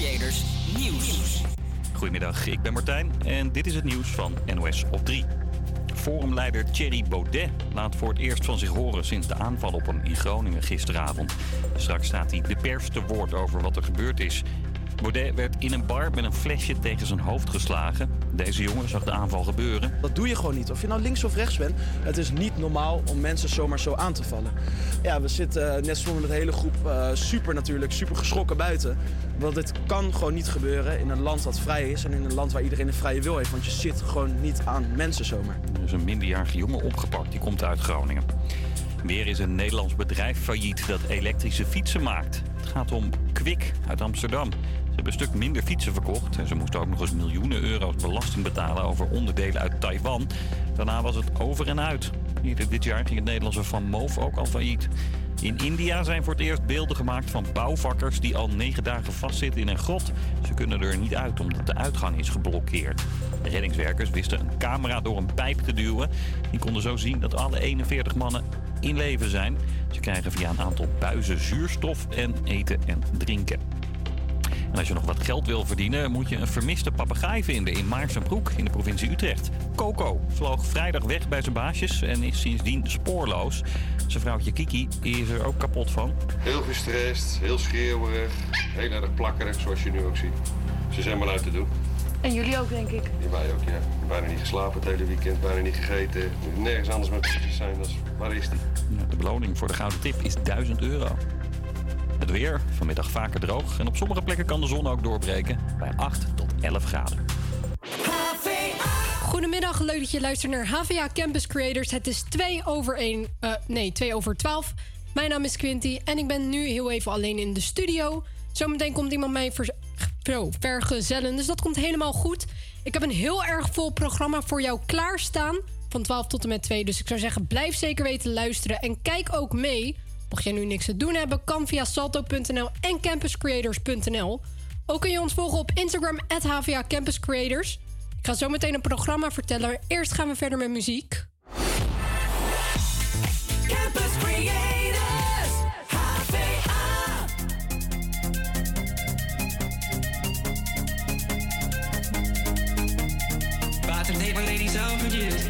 Creators Nieuws. Goedemiddag, ik ben Martijn en dit is het nieuws van NOS op 3. Forumleider Thierry Baudet laat voor het eerst van zich horen sinds de aanval op hem in Groningen gisteravond. Straks staat hij de pers te woord over wat er gebeurd is. Baudet werd in een bar met een flesje tegen zijn hoofd geslagen. Deze jongen zag de aanval gebeuren. Dat doe je gewoon niet. Of je nou links of rechts bent. Het is niet normaal om mensen zomaar zo aan te vallen. Ja, we zitten uh, net met de hele groep uh, super natuurlijk, super geschrokken buiten. Want dit kan gewoon niet gebeuren in een land dat vrij is. En in een land waar iedereen een vrije wil heeft. Want je zit gewoon niet aan mensen zomaar. Er is een minderjarige jongen opgepakt. Die komt uit Groningen. Weer is een Nederlands bedrijf failliet dat elektrische fietsen maakt. Het gaat om Kwik uit Amsterdam hebben een stuk minder fietsen verkocht. En ze moesten ook nog eens miljoenen euro's belasting betalen over onderdelen uit Taiwan. Daarna was het over en uit. Eerder dit jaar ging het Nederlandse Van Moof ook al failliet. In India zijn voor het eerst beelden gemaakt van bouwvakkers die al negen dagen vastzitten in een grot. Ze kunnen er niet uit omdat de uitgang is geblokkeerd. reddingswerkers wisten een camera door een pijp te duwen. Die konden zo zien dat alle 41 mannen in leven zijn. Ze krijgen via een aantal buizen zuurstof en eten en drinken. En als je nog wat geld wil verdienen, moet je een vermiste papegaai vinden in Maarsenbroek in de provincie Utrecht. Coco vloog vrijdag weg bij zijn baasjes en is sindsdien spoorloos. Zijn vrouwtje Kiki is er ook kapot van. Heel gestrest, heel schreeuwerig, heel erg plakkerig zoals je nu ook ziet. Ze zijn maar uit te doen. En jullie ook, denk ik? Ja, wij ook, ja. Bijna niet geslapen het hele weekend, bijna niet gegeten. Nergens anders met precies zijn. Dus waar is die? de beloning voor de gouden tip is 1000 euro. Het weer, vanmiddag vaker droog en op sommige plekken kan de zon ook doorbreken bij 8 tot 11 graden. Goedemiddag, leuk dat je luistert naar HVA Campus Creators. Het is 2 over 1, uh, eh, nee, 2 over 12. Mijn naam is Quinty en ik ben nu heel even alleen in de studio. Zometeen komt iemand mij ver vergezellen, dus dat komt helemaal goed. Ik heb een heel erg vol programma voor jou klaarstaan van 12 tot en met 2. Dus ik zou zeggen, blijf zeker weten luisteren en kijk ook mee Mocht jij nu niks te doen hebben, kan via salto.nl en campuscreators.nl. Ook kun je ons volgen op Instagram, HVA Campus Creators. Ik ga zo meteen een programma vertellen. Eerst gaan we verder met muziek. Campus Creators, HVA. About. New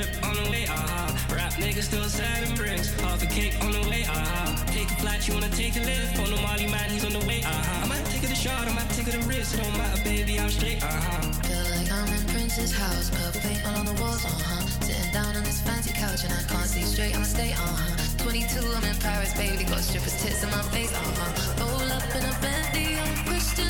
Drip on the way, uh-huh. Rap niggas still selling bricks. Half a cake on the way, uh-huh. Take a flight, you wanna take a lift. On the Molly man, he's on the way, uh-huh. I might take it a shot, I might take it a risk. It don't matter, baby, I'm straight, uh-huh. Feel like I'm in Prince's house. Purple paint all on the walls, uh-huh. Sitting down on this fancy couch and I can't see straight, I'ma stay, uh-huh. 22, I'm in Paris, baby. Got strippers tits in my face, uh-huh. Roll up in a Bentley, I'm Christian,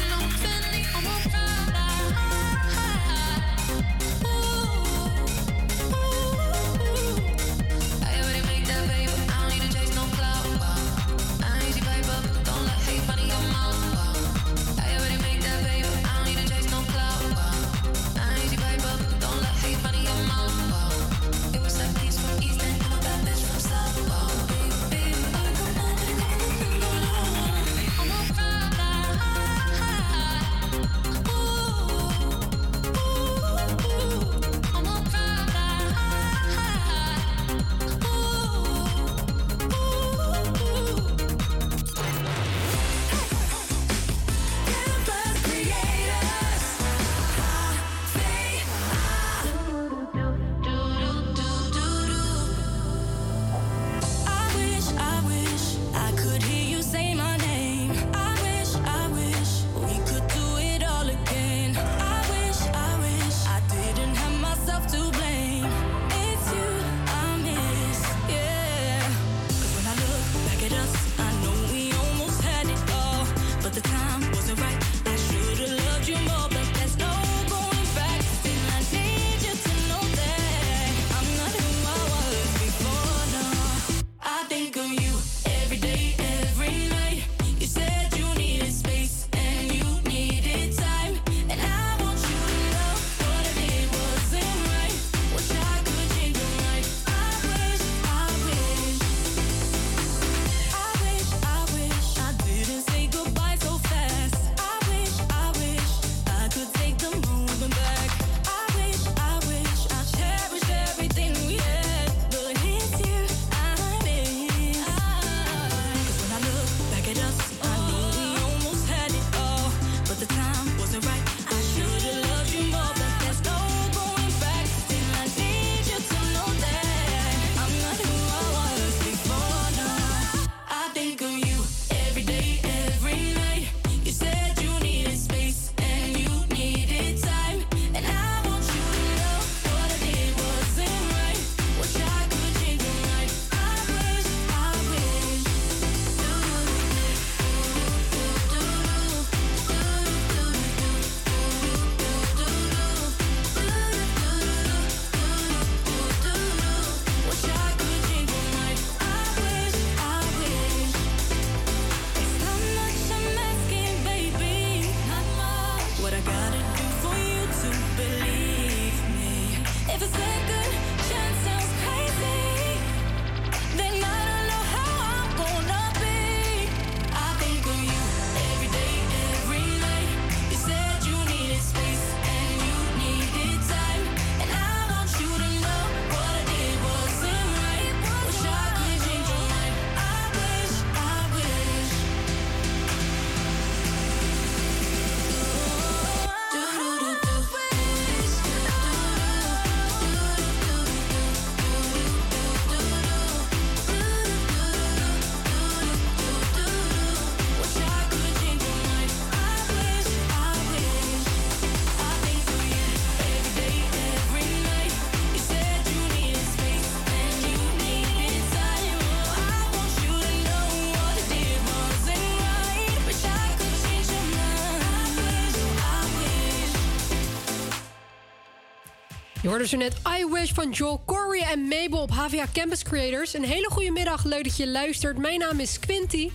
hoorde zo net I Wish van Joel Corey en Mabel op HVA Campus Creators. Een hele goede middag, leuk dat je luistert. Mijn naam is Quinty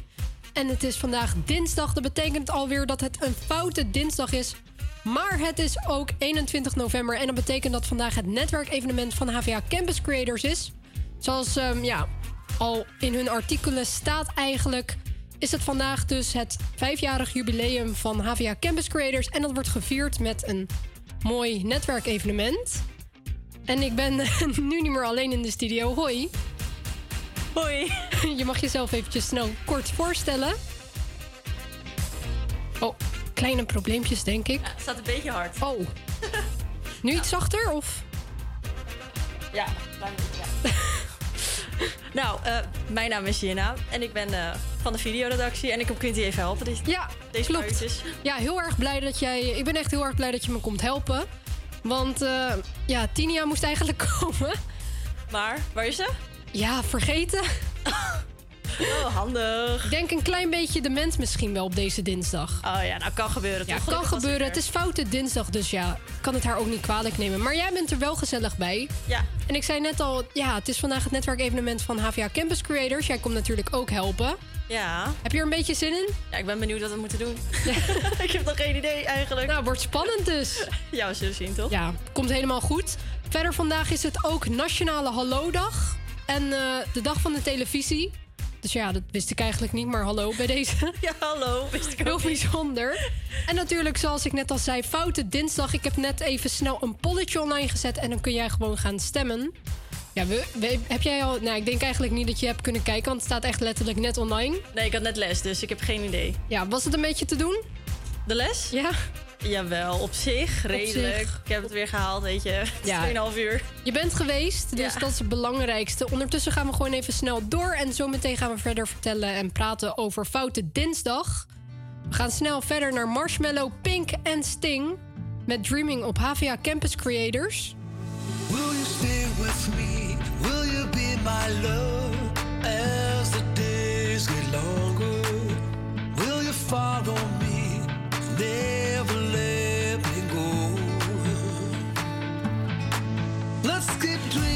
en het is vandaag dinsdag. Dat betekent alweer dat het een foute dinsdag is. Maar het is ook 21 november en dat betekent dat vandaag het netwerkevenement van HVA Campus Creators is. Zoals ehm, ja, al in hun artikelen staat eigenlijk, is het vandaag dus het vijfjarig jubileum van HVA Campus Creators. En dat wordt gevierd met een mooi netwerkevenement. En ik ben nu niet meer alleen in de studio. Hoi. Hoi. Je mag jezelf eventjes snel kort voorstellen. Oh, kleine probleempjes denk ik. Het staat een beetje hard. Oh. Nu iets zachter of? Ja, beetje, ja. nou, eh, mijn naam is Jenna en ik ben eh, van de videoredactie en ik kom Quinty even helpen. Ja, deze klopt. Ja, heel erg blij dat jij... Ik ben echt heel erg blij dat je me komt helpen. Want eh, ja, Tinia moest eigenlijk komen. Maar, waar is ze? Ja, vergeten. Oh, handig. Ik denk een klein beetje dement misschien wel op deze dinsdag. Oh ja, nou kan gebeuren. Ja, toch? kan was ik gebeuren. Het is foute dinsdag, dus ja, kan het haar ook niet kwalijk nemen. Maar jij bent er wel gezellig bij. Ja, En ik zei net al, ja, het is vandaag het netwerkevenement van HVA Campus Creators. Jij komt natuurlijk ook helpen. Ja. Heb je er een beetje zin in? ja, ik ben benieuwd wat we moeten doen. ik heb nog geen idee eigenlijk. Nou, wordt spannend dus. Ja, we zullen zien, toch? Ja, komt helemaal goed. Verder vandaag is het ook Nationale Hallo-dag. En eh, de dag van de televisie. Dus ja, dat wist ik eigenlijk niet, maar hallo bij deze. Ja, hallo. Wist ik Heel ook niet. bijzonder. En natuurlijk, zoals ik net al zei, foute dinsdag. Ik heb net even snel een polletje online gezet en dan kun jij gewoon gaan stemmen. Ja, we, we- heb jij al... Nou, ik denk eigenlijk niet dat je hebt kunnen kijken, want het staat echt letterlijk net online. Nee, ik had net les, dus ik heb geen idee. Ja, was het een beetje te doen? De les? Ja. Jawel, op zich. Redelijk. zich. Ik heb het weer gehaald, weet je. Het is Ja. 2,5 uur. Je bent geweest, dus Ja. dat is het belangrijkste. Ondertussen gaan we gewoon even snel door. En zometeen gaan we verder vertellen en praten over Foute Dinsdag. We gaan snel verder naar Marshmallow, Pink en Sting. Met Dreaming op HVA Campus Creators. Will you stay with me? My love as the days get longer? Will you follow me? Never let me go. Let's keep dreaming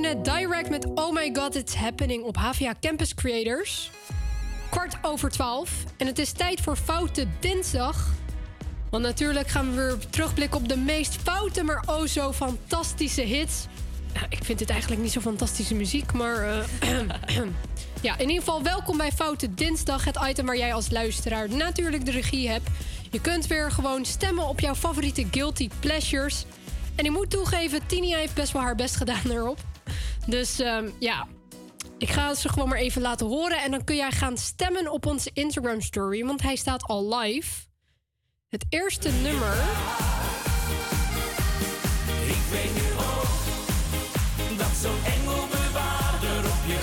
Direct met Oh My God It's Happening op HVA Campus Creators. Kwart over twaalf. En het is tijd voor Foute Dinsdag. Want natuurlijk gaan we weer terugblikken op de meest foute, maar oh zo fantastische hits. Nou, ik vind dit eigenlijk niet zo fantastische muziek, maar... eh, ja, in ieder geval welkom bij Foute Dinsdag. Het item waar jij als luisteraar natuurlijk de regie hebt. Je kunt weer gewoon stemmen op jouw favoriete guilty pleasures. En ik moet toegeven, Tini heeft best wel haar best gedaan erop. Dus ehm, ja, ik ga ze gewoon maar even laten horen. En dan kun jij gaan stemmen op onze Instagram story. Want hij staat al live. Het eerste nummer. Ik weet nu ook dat zo'n engelbewaarder op je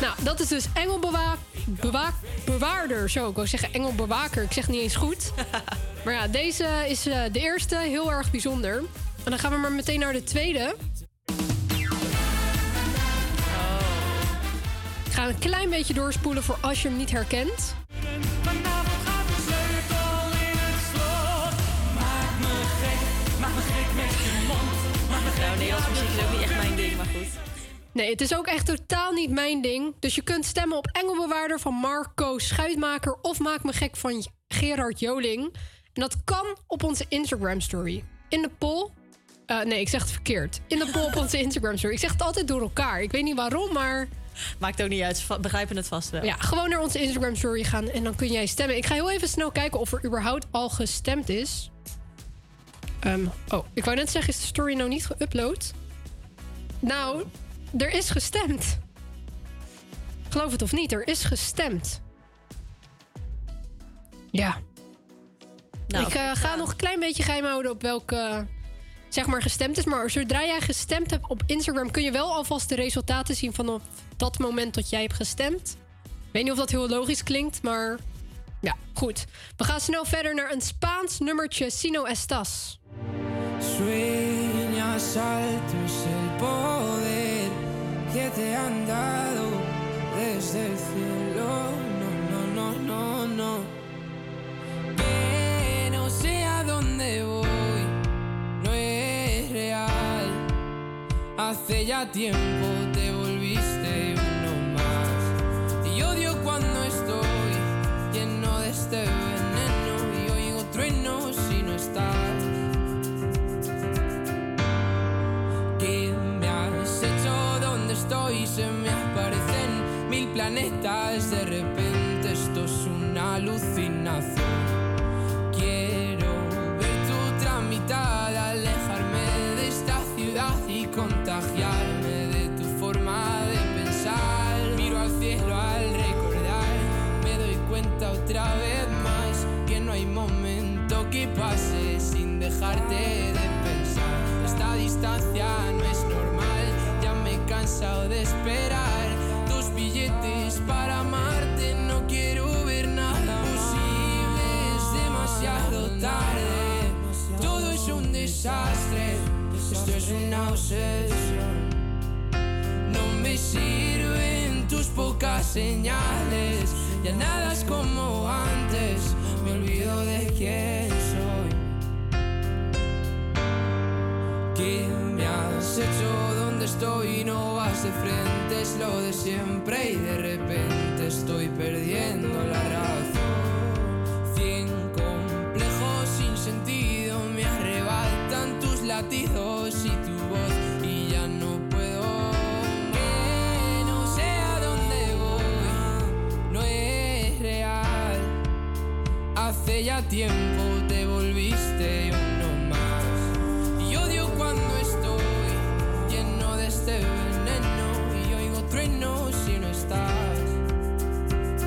Nou, dat is dus Engelbewaak... Bewaak, bewaarder, zo. Ik wou zeggen Engelbewaker. Ik zeg het niet eens goed. Maar ja, deze is eh, de eerste. Heel erg bijzonder. En dan gaan we maar meteen naar de tweede. Ik ga een klein beetje doorspoelen voor als je hem niet herkent. Nou, Nederlands muziek is ook niet echt mijn ding, maar goed. Nee, het is ook echt totaal niet mijn ding. Dus je kunt stemmen op Engelbewaarder van Marco Schuitmaker... of Maak me gek van Gerard Joling. En dat kan op onze Instagram story. In de poll... eh, nee, ik zeg het verkeerd. In de poll op onze Instagram story. Ik zeg het altijd door elkaar. Ik weet niet waarom, maar... Maakt ook niet uit, begrijpen het vast wel. Ja, gewoon naar onze Instagram story gaan en dan kun jij stemmen. Ik ga heel even snel kijken of er überhaupt al gestemd is. Ehm, oh, ik wou net zeggen, is de story nou niet geüpload? Nou, er is gestemd. Geloof het of niet, er is gestemd. Ja. Nou, ik eh, ga nog een klein beetje geheim houden op welke zeg maar gestemd is. Maar zodra jij gestemd hebt op Instagram... kun je wel alvast de resultaten zien vanaf dat moment dat jij hebt gestemd. Ik weet niet of dat heel logisch klinkt, maar... Ja, goed. We gaan snel verder naar een Spaans nummertje, Sino Estas. Poder que te han dado desde el. No, no, no, no, no. Que no Hace ya tiempo te volviste uno más. Y odio cuando estoy lleno de este veneno y oigo truenos si no estás. ¿Qué me has hecho? ¿Dónde estoy? Se me aparecen mil planetas. De repente esto es una alucinación. Que pase sin dejarte de pensar. Esta distancia no es normal, ya me he cansado de esperar tus billetes para amarte. No quiero ver nada posible, es demasiado tarde. Todo es un desastre, esto es una obsesión. No me sirven tus pocas señales, ya nada es como antes, me olvido de quién soy. ¿Qué me has hecho? ¿Dónde estoy? No vas de frente, es lo de siempre y de repente estoy perdiendo la razón. Ya tiempo te volviste uno más. Y odio cuando estoy lleno de este veneno y oigo truenos si no estás.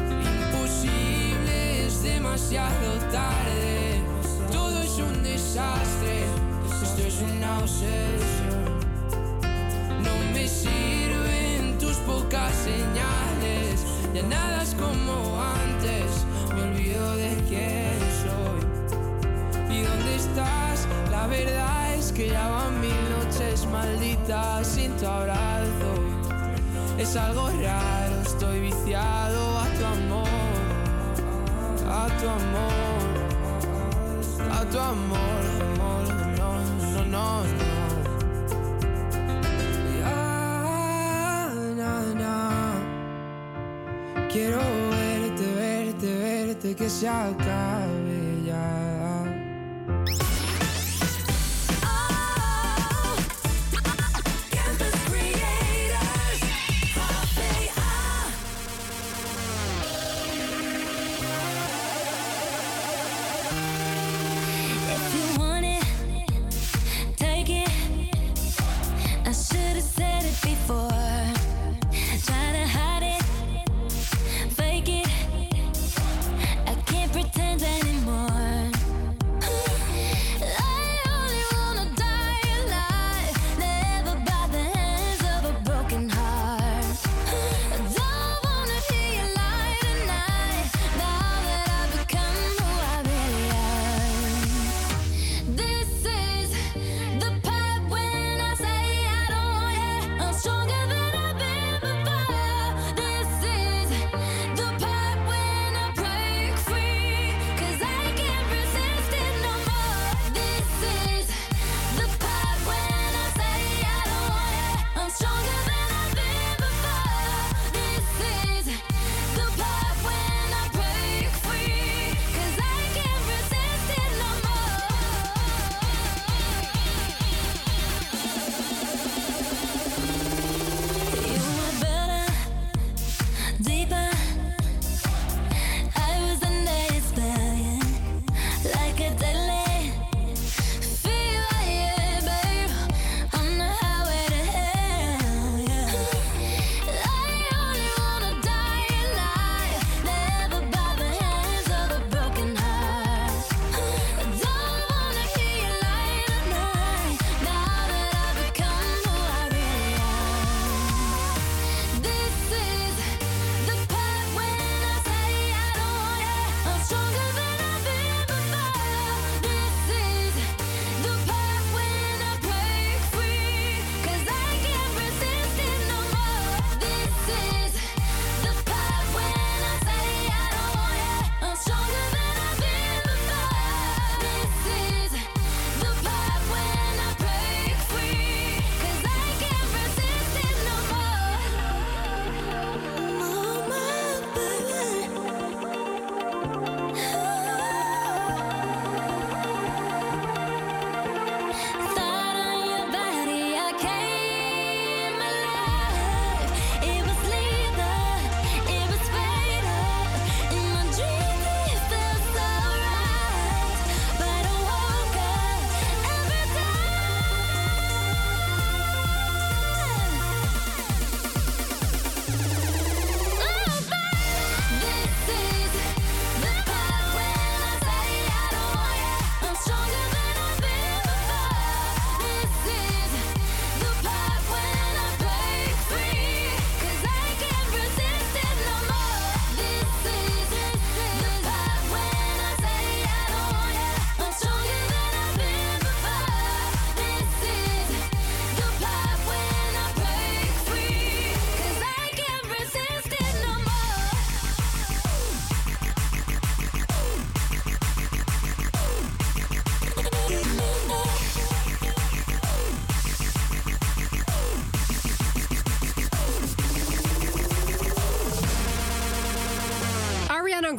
Imposible, es demasiado tarde. Todo es un desastre. Esto es una obsesión. No me sirven tus pocas señales. Ya nada es como La verdad es que ya van mil noches malditas sin tu abrazo. Es algo raro, estoy viciado a tu amor, a tu amor, a tu amor, amor, no, no, no, no. Ya, na, na. Quiero verte, verte, verte, que se acabe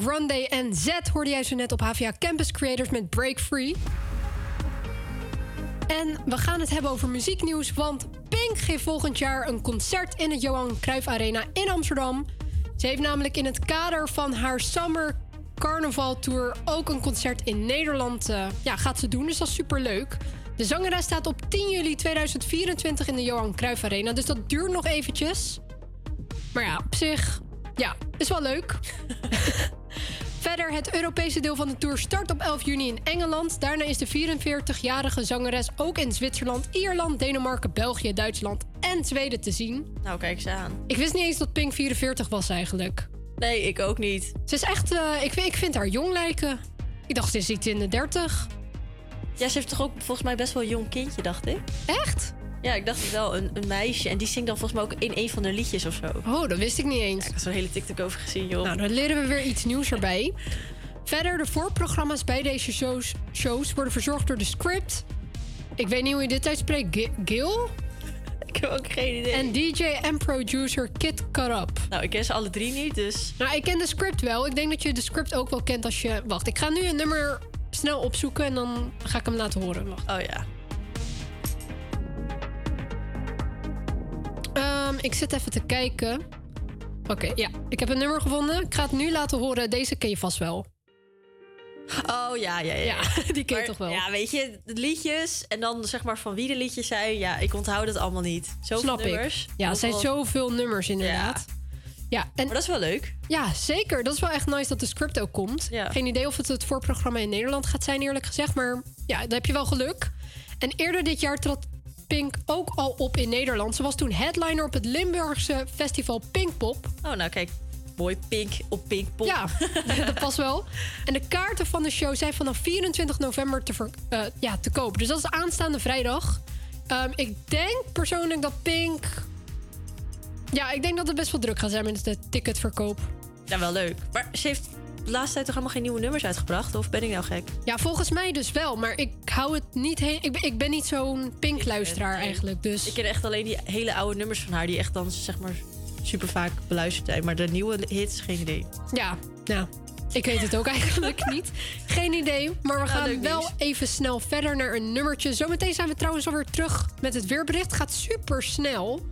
Grande en Z hoorde jij zo net op HVA Campus Creators met Break Free. En we gaan het hebben over muzieknieuws, want Pink geeft volgend jaar een concert in het Johan Cruijff Arena in Amsterdam. Ze heeft namelijk in het kader van haar Summer Carnaval Tour ook een concert in Nederland eh, ja, gaat ze doen, dus dat is super leuk. De zangeres staat op 10 juli 2024 in de Johan Cruijff Arena, dus dat duurt nog eventjes. Maar ja, op zich, ja, is wel leuk. Verder, het Europese deel van de tour start op 11 juni in Engeland. Daarna is de 44-jarige zangeres ook in Zwitserland, Ierland, Denemarken, België, Duitsland en Zweden te zien. Nou, kijk ze aan. Ik wist niet eens dat Pink 44 was eigenlijk. Nee, ik ook niet. Ze is echt, eh, ik, vind- ik vind haar jong lijken. Ik dacht, ze is iets in de 30. Ja, ze heeft toch ook volgens mij best wel een jong kindje, dacht ik. Echt? Ja, ik dacht het wel. Een, een meisje. En die zingt dan volgens mij ook in een van de liedjes of zo. Oh, dat wist ik niet eens. ik heb zo'n hele TikTok over gezien, joh. Nou, dan leren we weer iets nieuws erbij. Verder, de voorprogramma's bij deze shows, shows worden verzorgd door de script. Ik weet niet hoe je dit uitspreekt. Gi- Gil? Ik heb ook geen idee. En DJ en producer Kid Karab. Nou, ik ken ze alle drie niet, dus... Nou, ik ken de script wel. Ik denk dat je de script ook wel kent als je... Wacht, ik ga nu een nummer snel opzoeken en dan ga ik hem laten horen. Wacht. Oh ja. Ik zit even te kijken. Oké, ja. Ik heb een nummer gevonden. Ik ga het nu laten horen. Deze ken je vast wel. Oh ja, ja, ja. Ja, die ken je toch wel. Ja, weet je, liedjes en dan zeg maar van wie de liedjes zijn. Ja, ik onthoud het allemaal niet. Zoveel Snap nummers. ik. Ja, er zijn zoveel nummers inderdaad. Ja, en, Maar dat is wel leuk. ja, zeker. Dat is wel echt nice dat de script ook komt. Ja. Geen idee of het het voorprogramma in Nederland gaat zijn, eerlijk gezegd. Maar ja, dan heb je wel geluk. En eerder dit jaar trad Pink ook al op in Nederland. Ze was toen headliner op het Limburgse festival Pinkpop. Oh, nou kijk. Mooi pink op Pinkpop. Ja, dat past wel. En de kaarten van de show zijn vanaf 24 november te, ver- eh, ja, te kopen. Dus dat is aanstaande vrijdag. Ehm, ik denk persoonlijk dat Pink... Ja, ik denk dat het best wel druk gaat zijn met de ticketverkoop. Ja, wel leuk. Maar ze heeft de laatste tijd toch helemaal geen nieuwe nummers uitgebracht? Of ben ik nou gek? Ja, volgens mij dus wel. Maar ik hou het niet heen. Ik ben, ik ben niet zo'n Pink-luisteraar Nee. eigenlijk. Dus Ik ken echt alleen die hele oude nummers van haar... die echt dan zeg maar super vaak beluisterd zijn. Maar de nieuwe hits, geen idee. ja, nou, ik weet het ook eigenlijk niet. Geen idee. Maar we gaan leuk wel nieuws. even snel verder naar een nummertje. Zometeen zijn we trouwens alweer terug met het weerbericht. Gaat super snel.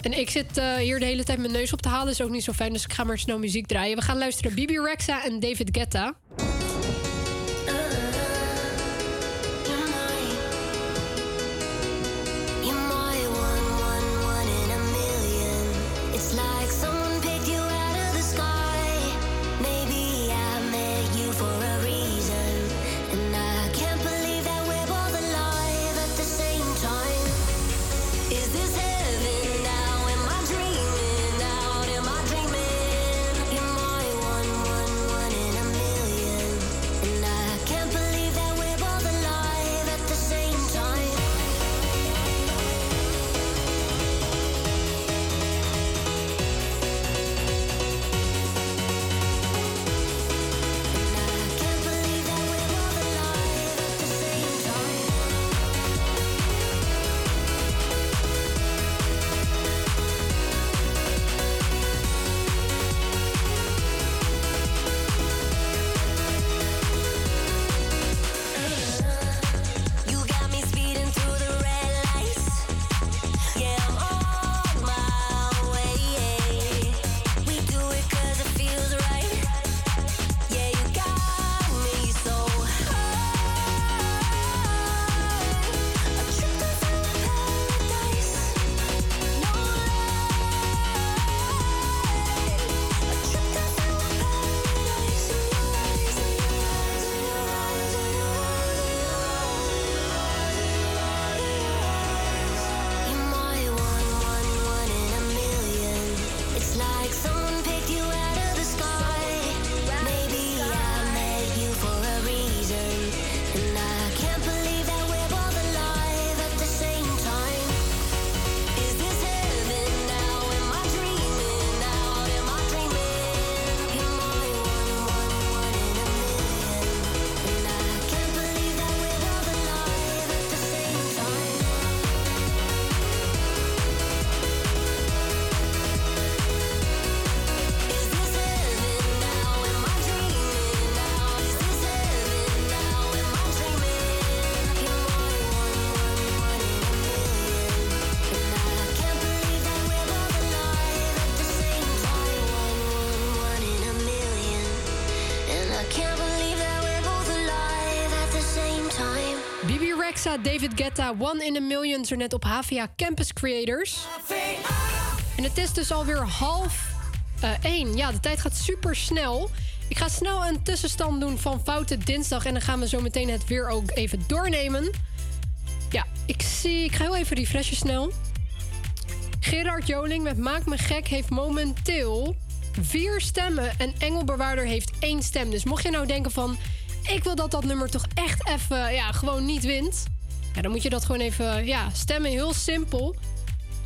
En ik zit eh, hier de hele tijd mijn neus op te halen. Is ook niet zo fijn, dus ik ga maar snel muziek draaien. We gaan luisteren Bibi Rexa en David Guetta. Guetta, One in a Million er net op HVA Campus Creators. En het is dus alweer half eh, één. Ja, de tijd gaat super snel. Ik ga snel een tussenstand doen van Foute Dinsdag. En dan gaan we zo meteen het weer ook even doornemen. Ja, ik zie. Ik ga heel even refreshen snel. Gerard Joling met Maak me gek heeft momenteel vier stemmen. En Engelbewaarder heeft één stem. Dus mocht je nou denken van... ik wil dat dat nummer toch echt even ja, gewoon niet wint... Ja, dan moet je dat gewoon even ja, stemmen. Heel simpel.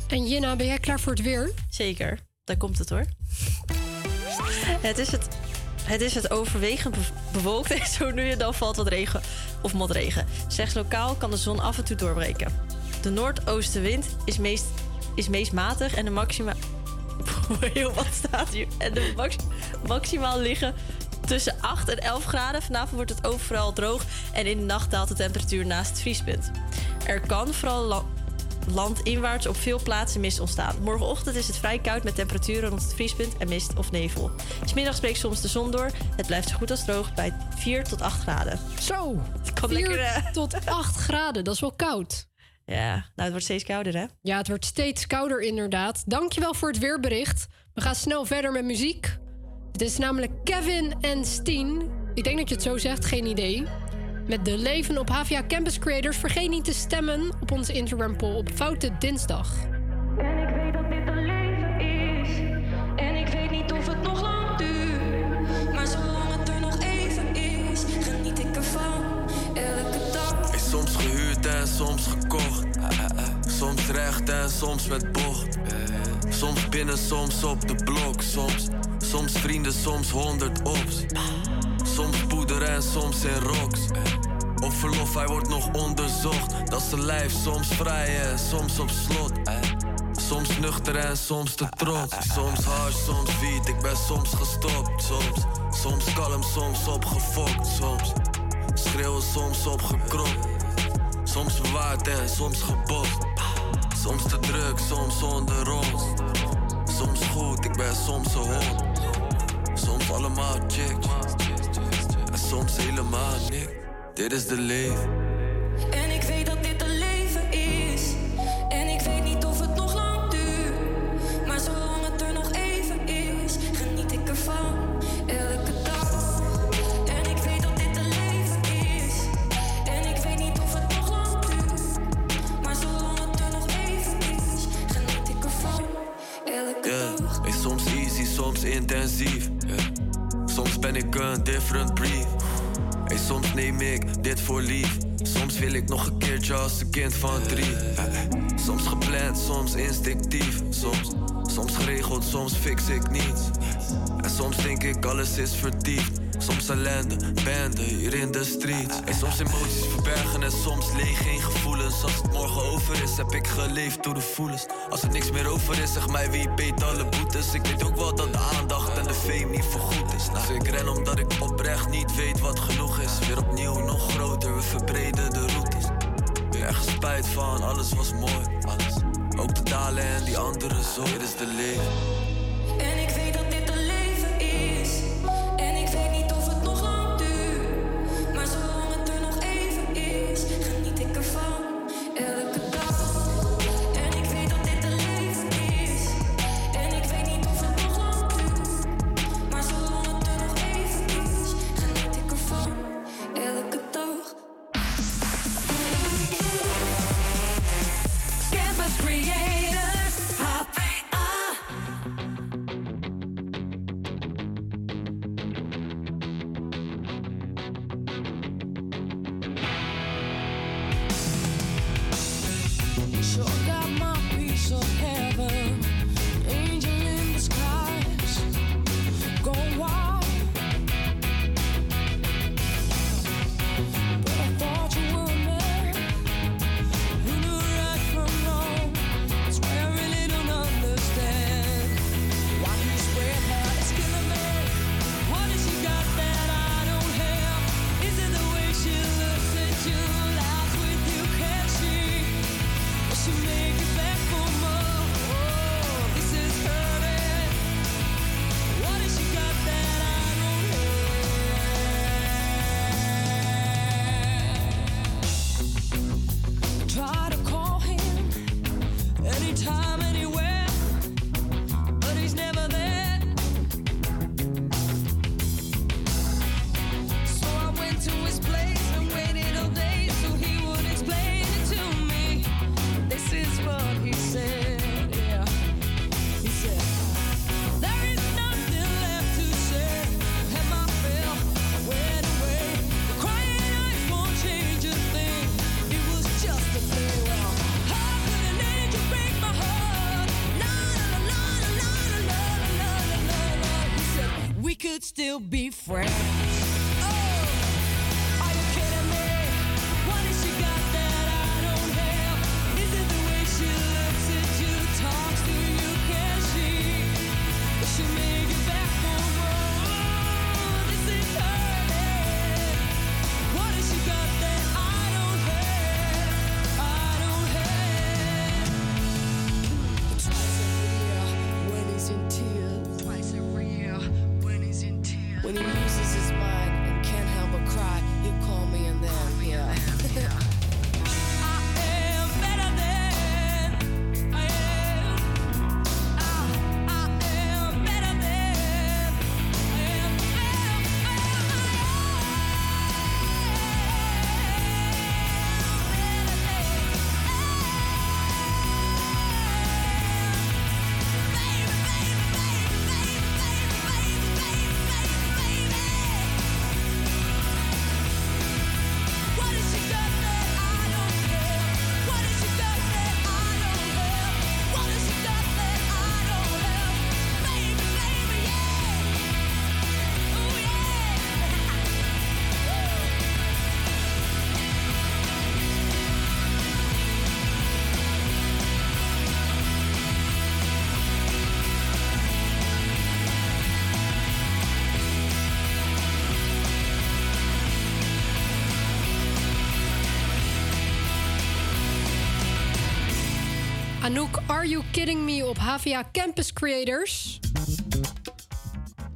En Jina, ben jij klaar voor het weer? Zeker, daar komt het hoor. Het is het, het, is het overwegend be- bewolkt en zo nu en dan valt wat regen of motregen. Slechts lokaal kan de zon af en toe doorbreken. De noordoostenwind is meest, is meest matig en de maxima... Heel wat staat hier. En de max, maximaal liggen tussen 8 en 11 graden. Vanavond wordt het overal droog en in de nacht daalt de temperatuur naast het vriespunt. Er kan vooral la- landinwaarts op veel plaatsen mist ontstaan. Morgenochtend is het vrij koud met temperaturen rond het vriespunt en mist of nevel. Smiddags breekt soms de zon door. Het blijft zo goed als droog bij 4 tot 8 graden. Zo, Het kan 4 lekker... eh, tot 8 graden. Dat is wel koud. Ja, nou het wordt steeds kouder hè? Ja, het wordt steeds kouder inderdaad. Dankjewel voor het weerbericht. We gaan snel verder met muziek. Het is namelijk Kevin en Steen. Ik denk dat je het zo zegt, geen idee. Met de leven op HVA Campus Creators. Vergeet niet te stemmen op onze Instagram poll op Foute Dinsdag. En ik weet dat dit een leven is. En ik weet niet of het nog lang duurt. Maar zolang het er nog even is, geniet ik ervan. Elke dag. Is soms gehuurd en soms gekocht. Soms recht en soms met bocht. Soms binnen, soms op de blok. Soms, soms vrienden, soms honderd ops. Soms poeder en soms in rocks. Op verlof, hij wordt nog onderzocht. Dat zijn lijf, soms vrij en soms op slot. Soms nuchter en soms te trots. Soms hard, soms wiet, ik ben soms gestopt. Soms, soms kalm, soms opgefokt. Soms schreeuwen, soms opgekropt. Soms verwaard en soms gebost. Soms te druk, soms onder ons. Soms goed, ik ben soms een hond. Soms allemaal chicks. En soms helemaal niks. Dit is de leven. En ik weet dat dit een leven is. En ik weet niet of het nog lang duurt. Maar zolang het er nog even is, geniet ik ervan. Elke dag. En ik weet dat dit een leven is. En ik weet niet of het nog lang duurt. Maar zolang het er nog even is, geniet ik ervan. Elke Yeah. Is soms easy, soms intensief. Soms ben ik een different breed. Hey, soms neem ik dit voor lief. Soms wil ik nog een keertje als een kind van drie. Soms gepland, soms instinctief. Soms, soms geregeld, soms fix ik niets. En soms denk ik alles is vertiefd. Soms ellende, bende hier in de streets. En soms emoties verbergen en soms leeg geen Als het morgen over is, heb ik geleefd door de voelens. Als er niks meer over is, zeg mij wie beet alle boetes. Ik weet ook wel dat de aandacht en de fame niet voorgoed is. Dus ik ren omdat ik oprecht niet weet wat genoeg is. Weer opnieuw nog groter, we verbreden de routes. Weer ergens spijt van, alles was mooi. Alles. Ook de dalen en die andere zo. Dit is de leven. Anouk, Are You Kidding Me op HVA Campus Creators.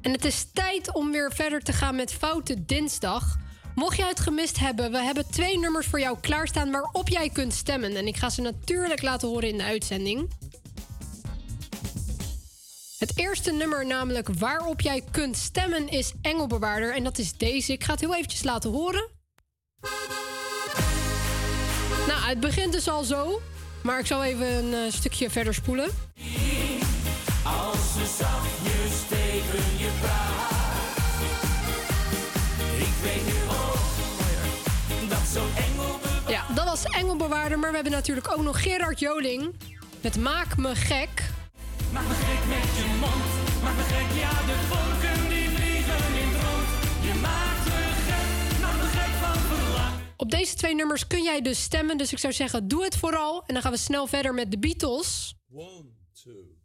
En het is tijd om weer verder te gaan met Foute Dinsdag. Mocht jij het gemist hebben, we hebben twee nummers voor jou klaarstaan waarop jij kunt stemmen. En ik ga ze natuurlijk laten horen in de uitzending. Het eerste nummer, namelijk waarop jij kunt stemmen, is Engelbewaarder. En dat is deze. Ik ga het heel eventjes laten horen. Nou, het begint dus al zo. Maar ik zal even een eh, stukje verder spoelen. Als ze zachtjes tegen je praat. Ik weet nu ook dat zo'n engel Ja, dat was Engelbewaarder. Maar we hebben natuurlijk ook nog Gerard Joling. Met Maak me gek. Maak me gek met je mond, maak me gek, ja, de vonken deze twee nummers kun jij dus stemmen. Dus ik zou zeggen, doe het vooral. En dan gaan we snel verder met de Beatles. One, two.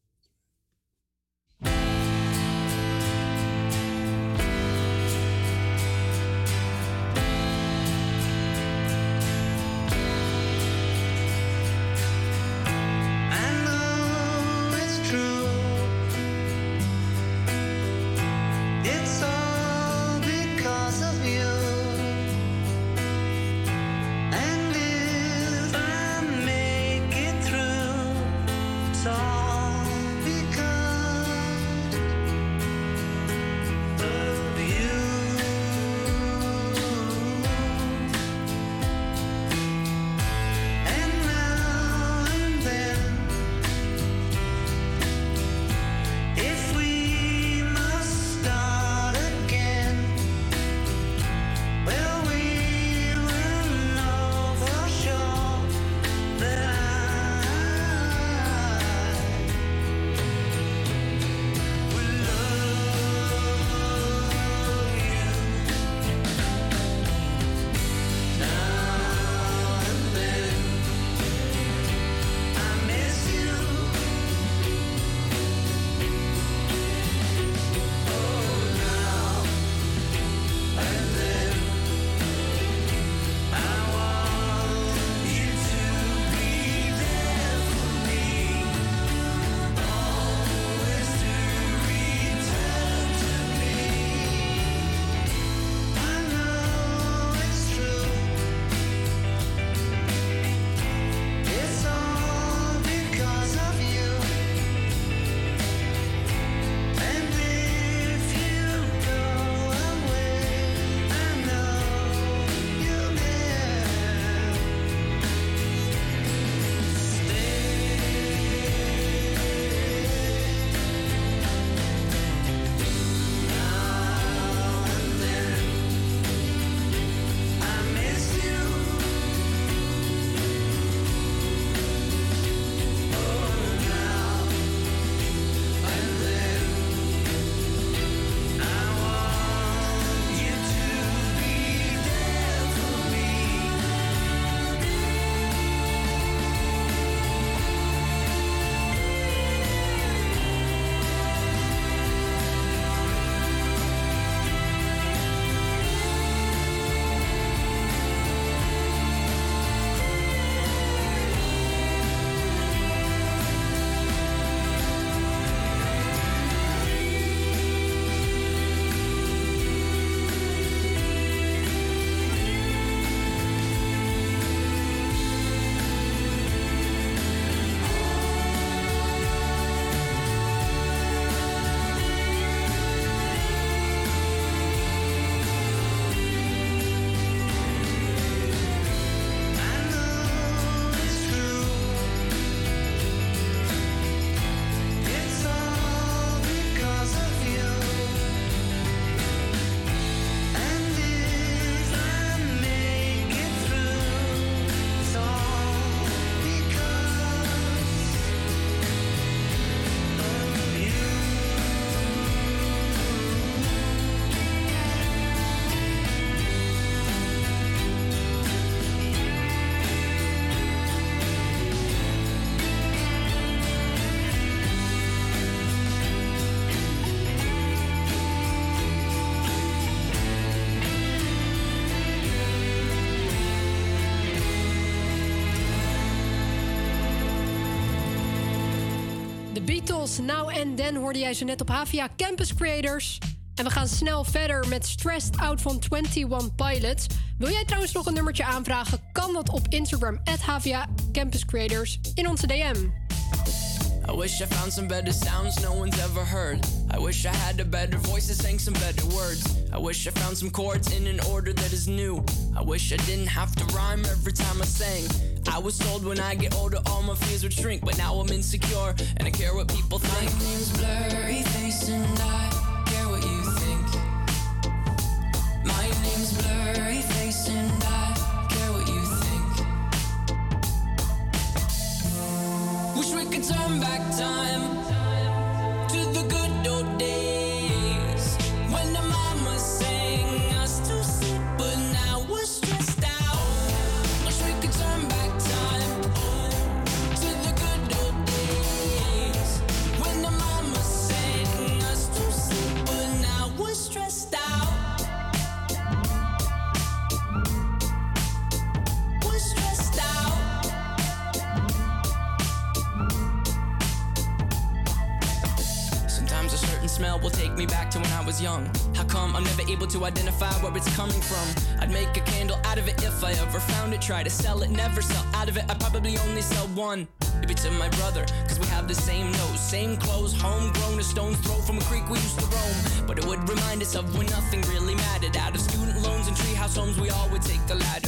Beatles, Now and Then hoorde jij zo net op HVA Campus Creators. En we gaan snel verder met Stressed Out van 21 Pilots. Wil jij trouwens nog een nummertje aanvragen? Kan dat op Instagram, at HVA Campus Creators, in onze DM. I wish I found some better sounds no one's ever heard. I wish I had a better voice that sang some better words. I wish I found some chords in an order that is new. I wish I didn't have to rhyme every time I sang. I was told when I get older all my fears would shrink, but now I'm insecure and I care what people think. My name's Blurry Face and I same clothes, homegrown, a stone's throw from a creek we used to roam. But it would remind us of when nothing really mattered. Out of student loans and treehouse homes, we all would take the ladder.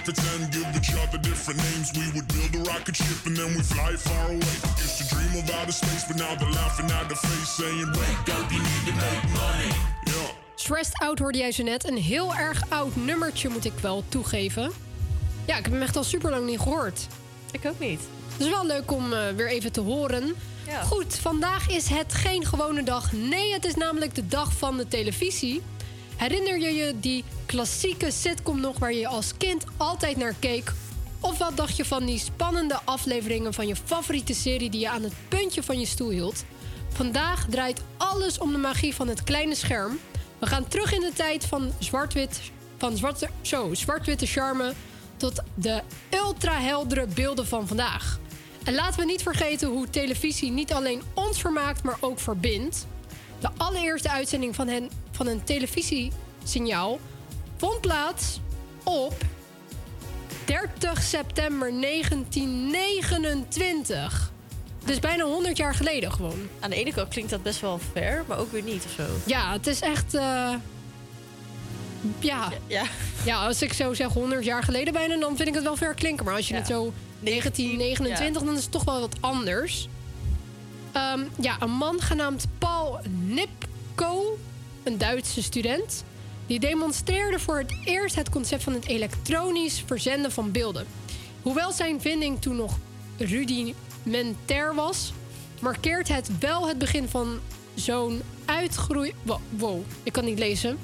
To pretend, give each other different names. We would build a rocket ship and then we fly far away. Used to dream of outer space, but now they're laughing at the face, saying, wake up, you need to make money. Yeah. Stressed Out hoorde jij zo net. Een heel erg oud nummertje, moet ik wel toegeven. Ja, ik heb hem echt al super lang niet gehoord. Ik ook niet. Het is wel leuk om eh, weer even te horen. Ja. Goed, vandaag is het geen gewone dag. Nee, het is namelijk de dag van de televisie. Herinner je je die klassieke sitcom nog waar je als kind altijd naar keek? Of wat dacht je van die spannende afleveringen van je favoriete serie die je aan het puntje van je stoel hield? Vandaag draait alles om de magie van het kleine scherm. We gaan terug in de tijd van zwart-wit, van zwarte, zo, zwart-witte charme tot de ultra-heldere beelden van vandaag. En laten we niet vergeten hoe televisie niet alleen ons vermaakt, maar ook verbindt. De allereerste uitzending van, hen, van een televisiesignaal vond plaats op 30 september 1929. Dus bijna 100 jaar geleden gewoon. Aan de ene kant klinkt dat best wel ver, maar ook weer niet of zo. Ja, het is echt. eh, ja. Ja. ja, als ik zo zeg 100 jaar geleden bijna, dan vind ik het wel ver klinken. Maar als je Ja. het zo 1929, dan is het toch wel wat anders. Ehm, ja, een man genaamd Paul Nipko, een Duitse student, die demonstreerde voor het eerst het concept van het elektronisch verzenden van beelden. Hoewel zijn vinding toen nog rudimentair was, markeert het wel het begin van zo'n uitgroei. Wow, ik kan niet lezen.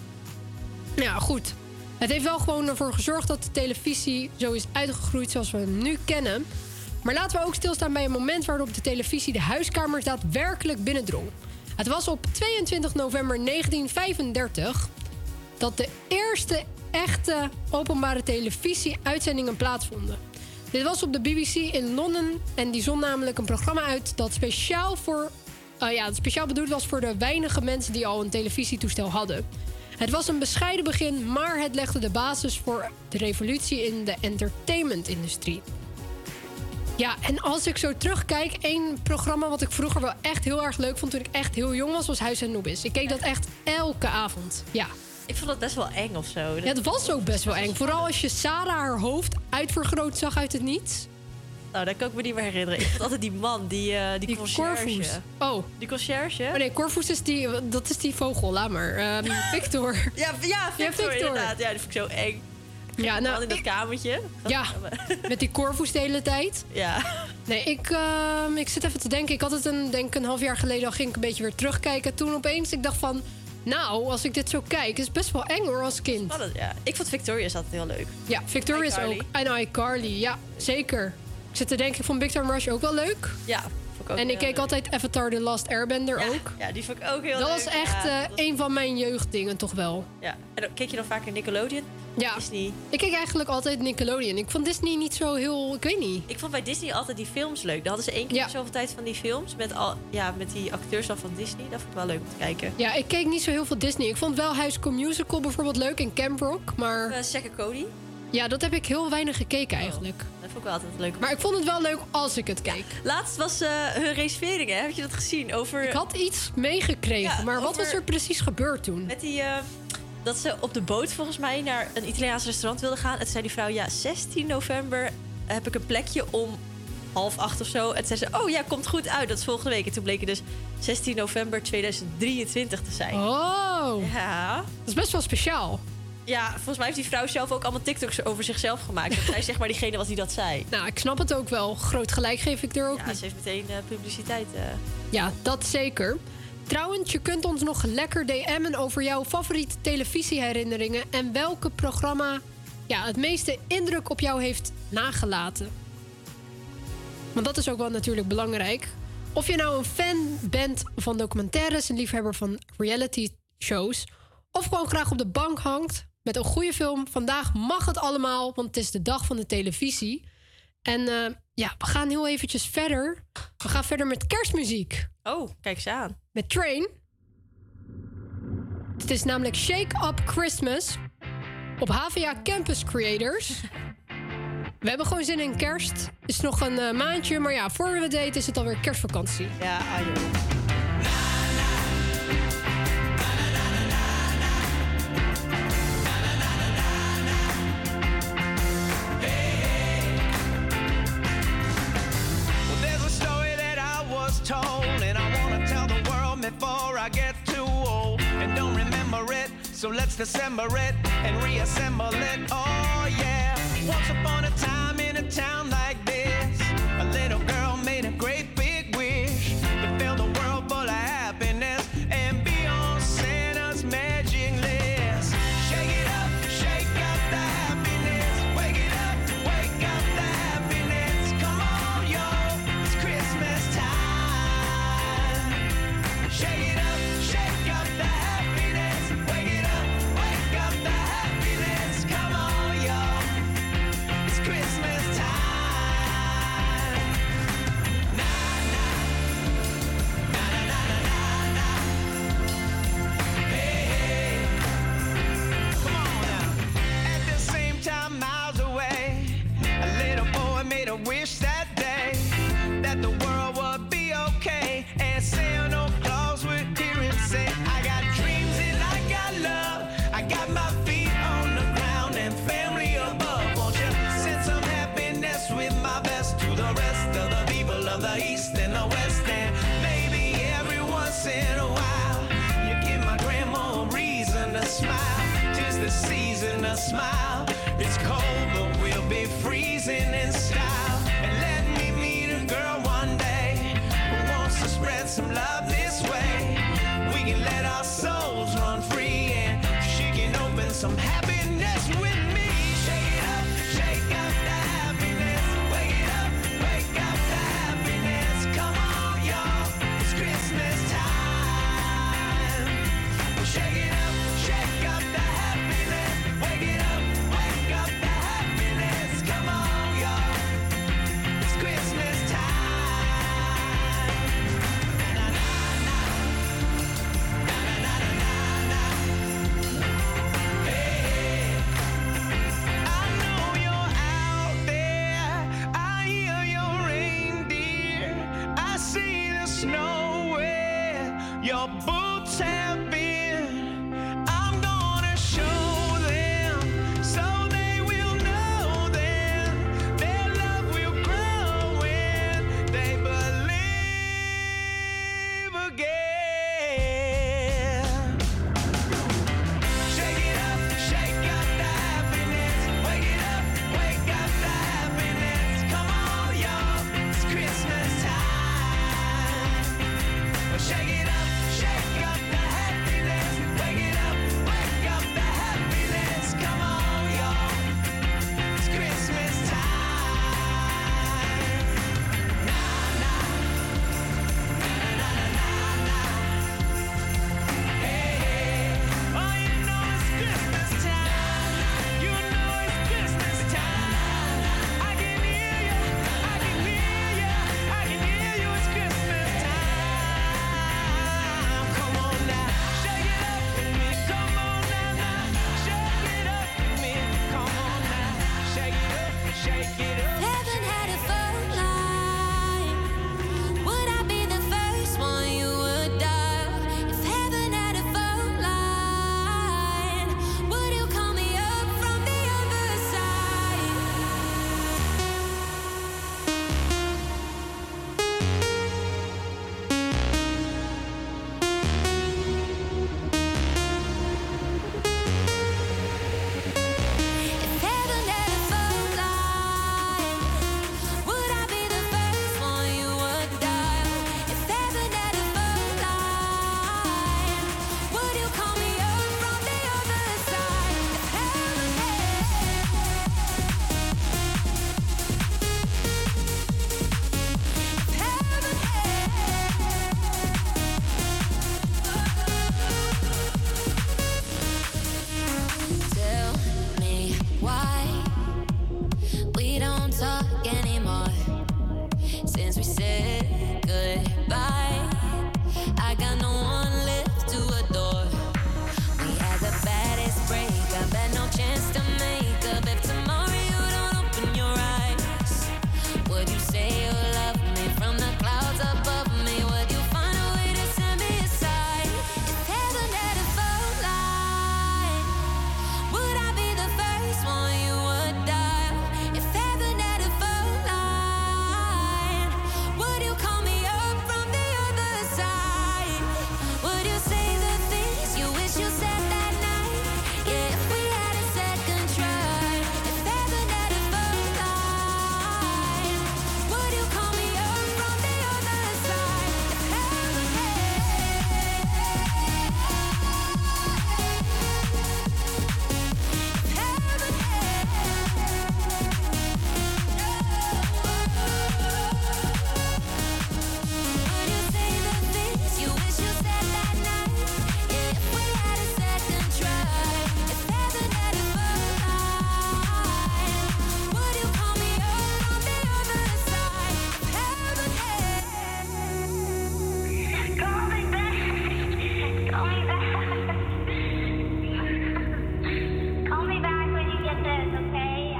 Ja, goed. Het heeft wel gewoon ervoor gezorgd dat de televisie zo is uitgegroeid zoals we nu kennen. Maar laten we ook stilstaan bij een moment waarop de televisie de huiskamers daadwerkelijk binnendrong. Het was op 22 november 1935 dat de eerste echte openbare televisie-uitzendingen plaatsvonden. Dit was op de BBC in Londen en die zond namelijk een programma uit dat speciaal, voor, eh, ja, speciaal bedoeld was voor de weinige mensen die al een televisietoestel hadden. Het was een bescheiden begin, maar het legde de basis voor de revolutie in de entertainmentindustrie. Ja, en als ik zo terugkijk, één programma wat ik vroeger wel echt heel erg leuk vond toen ik echt heel jong was, was Huis en Nobis. Ik keek dat echt elke avond. Ja. Ik vond dat best wel eng of zo. Ja, het was ook best wel eng. Vooral als je Sarah haar hoofd uitvergroot zag uit het niets. Nou, dat kan ik me niet meer herinneren. Ik vond altijd die man, die, eh die, conciërge. Corvus. Oh. Die conciërge? Oh nee, Corvus is die, dat is die vogel, laat maar. Ehm, Victor. Ja, ja, Victor, inderdaad. Ja, die vond ik zo eng. Ja, nou, in dat kamertje. Ja, met die Corvus de hele tijd. Ja. Nee, ik, ehm, ik zit even te denken. Ik had het een, denk een half jaar geleden al ging ik een beetje weer terugkijken. Toen opeens, ik dacht van... Nou, als ik dit zo kijk, is het best wel eng hoor als kind. Spannend, ja. Ik vond Victorious altijd heel leuk. Ja, Victorious iCarly. ook. En iCarly, ja, zeker. Ik zit te denken, ik vond Big Time Rush ook wel leuk. Ja, vond ik ook en ik keek leuk. altijd Avatar The Last Airbender ook. Ja, die vond ik ook heel dat leuk. was echt Ja, eh, dat was- een van mijn jeugddingen toch wel. Ja. En dan keek je dan vaker Nickelodeon? Ja. Disney. Ik keek eigenlijk altijd Nickelodeon. Ik vond Disney niet zo heel... Ik weet niet. Ik vond bij Disney altijd die films leuk. Dan hadden ze één keer in zoveel tijd van die films. Met, al, ja, met die acteurs van Disney. Dat vond ik wel leuk om te kijken. Ja, ik keek niet zo heel veel Disney. Ik vond wel High School Musical bijvoorbeeld leuk en Camp Rock, maar... Uh, en Cody. Ja, dat heb ik heel weinig gekeken eigenlijk. Dat vond ik wel altijd leuk. Maar ik vond het wel leuk als ik het keek. Laatst was eh, hun reservering, hè? Heb je dat gezien? Over... Ik had iets meegekregen, Ja, maar wat was er precies gebeurd toen? Met die... eh, dat ze op de boot volgens mij naar een Italiaans restaurant wilden gaan. En toen zei die vrouw, ja, 16 november heb ik een plekje om half acht of zo. En zei ze, oh ja, komt goed uit. Dat is volgende week. En toen bleek het dus 16 november 2023 te zijn. Oh, Ja. dat is best wel speciaal. Ja, volgens mij heeft die vrouw zelf ook allemaal TikToks over zichzelf gemaakt. Dat zij zeg maar diegene was die dat zei. Nou, ik snap het ook wel. Groot gelijk geef ik er ook Ja, niet. ze heeft meteen eh, publiciteit. eh. Ja, dat zeker. Trouwens, je kunt ons nog lekker DM'en over jouw favoriete televisieherinneringen en welke programma ja, het meeste indruk op jou heeft nagelaten. Want dat is ook wel natuurlijk belangrijk. Of je nou een fan bent van documentaires, een liefhebber van reality shows, of gewoon graag op de bank hangt met een goede film. Vandaag mag het allemaal, want het is de dag van de televisie. En eh, ja, we gaan heel eventjes verder. We gaan verder met kerstmuziek. Oh, kijk ze aan. Met Train. Het is namelijk Shake Up Christmas op HVA Campus Creators. We hebben gewoon zin in kerst. Het is nog een eh, maandje, maar ja, voor we het weten is het alweer kerstvakantie. Ja, ah, before I get too old and don't remember it. So let's dissemble it and reassemble it. Oh, yeah. Once upon a time in a town like this,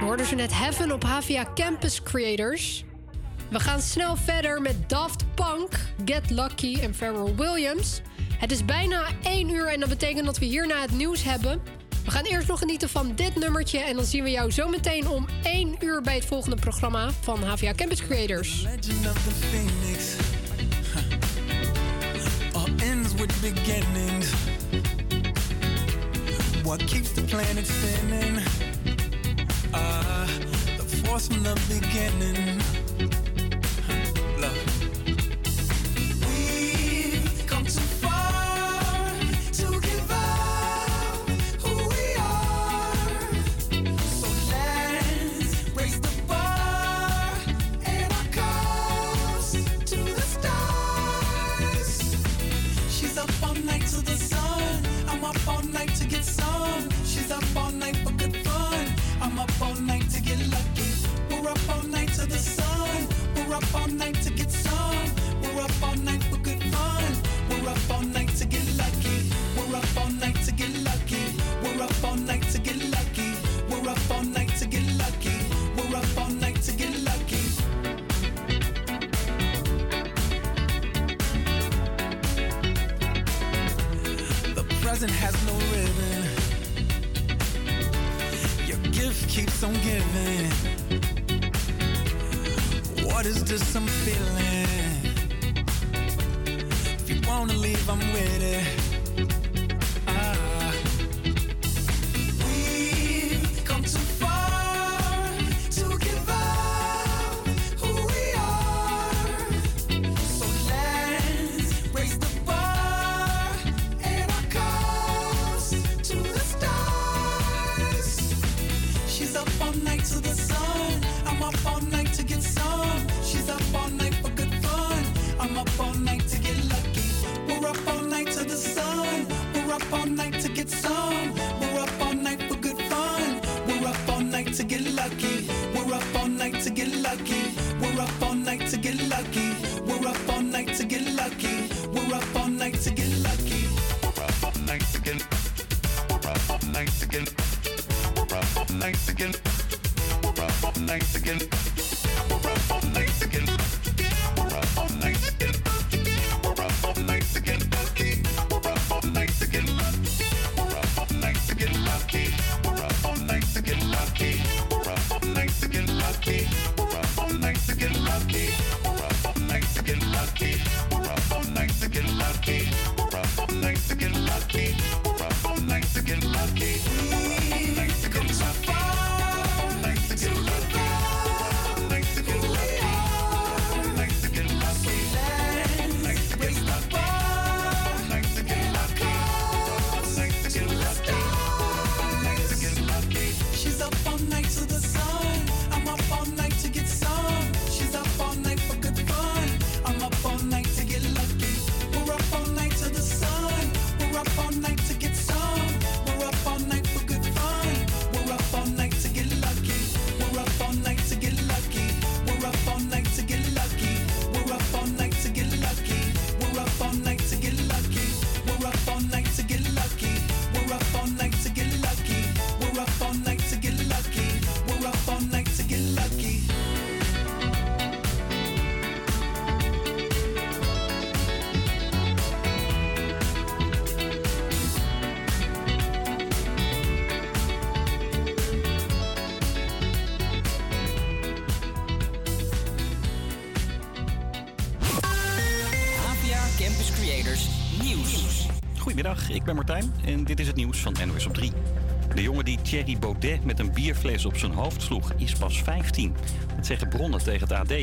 hoorden ze net Heaven op Havia Campus Creators. We gaan snel verder met Daft Punk, Get Lucky en Pharrell Williams. Het is bijna 1 uur en dat betekent dat we hierna het nieuws hebben. We gaan eerst nog genieten van dit nummertje en dan zien we jou zo meteen om 1 uur bij het volgende programma van HVA Campus Creators. Of the Phoenix. What keeps the planet spinning? are the force from the beginning. ben Martijn en dit is het nieuws van NOS op 3. De jongen die Thierry Baudet met een bierfles op zijn hoofd sloeg, is pas 15. Dat zeggen bronnen tegen het AD.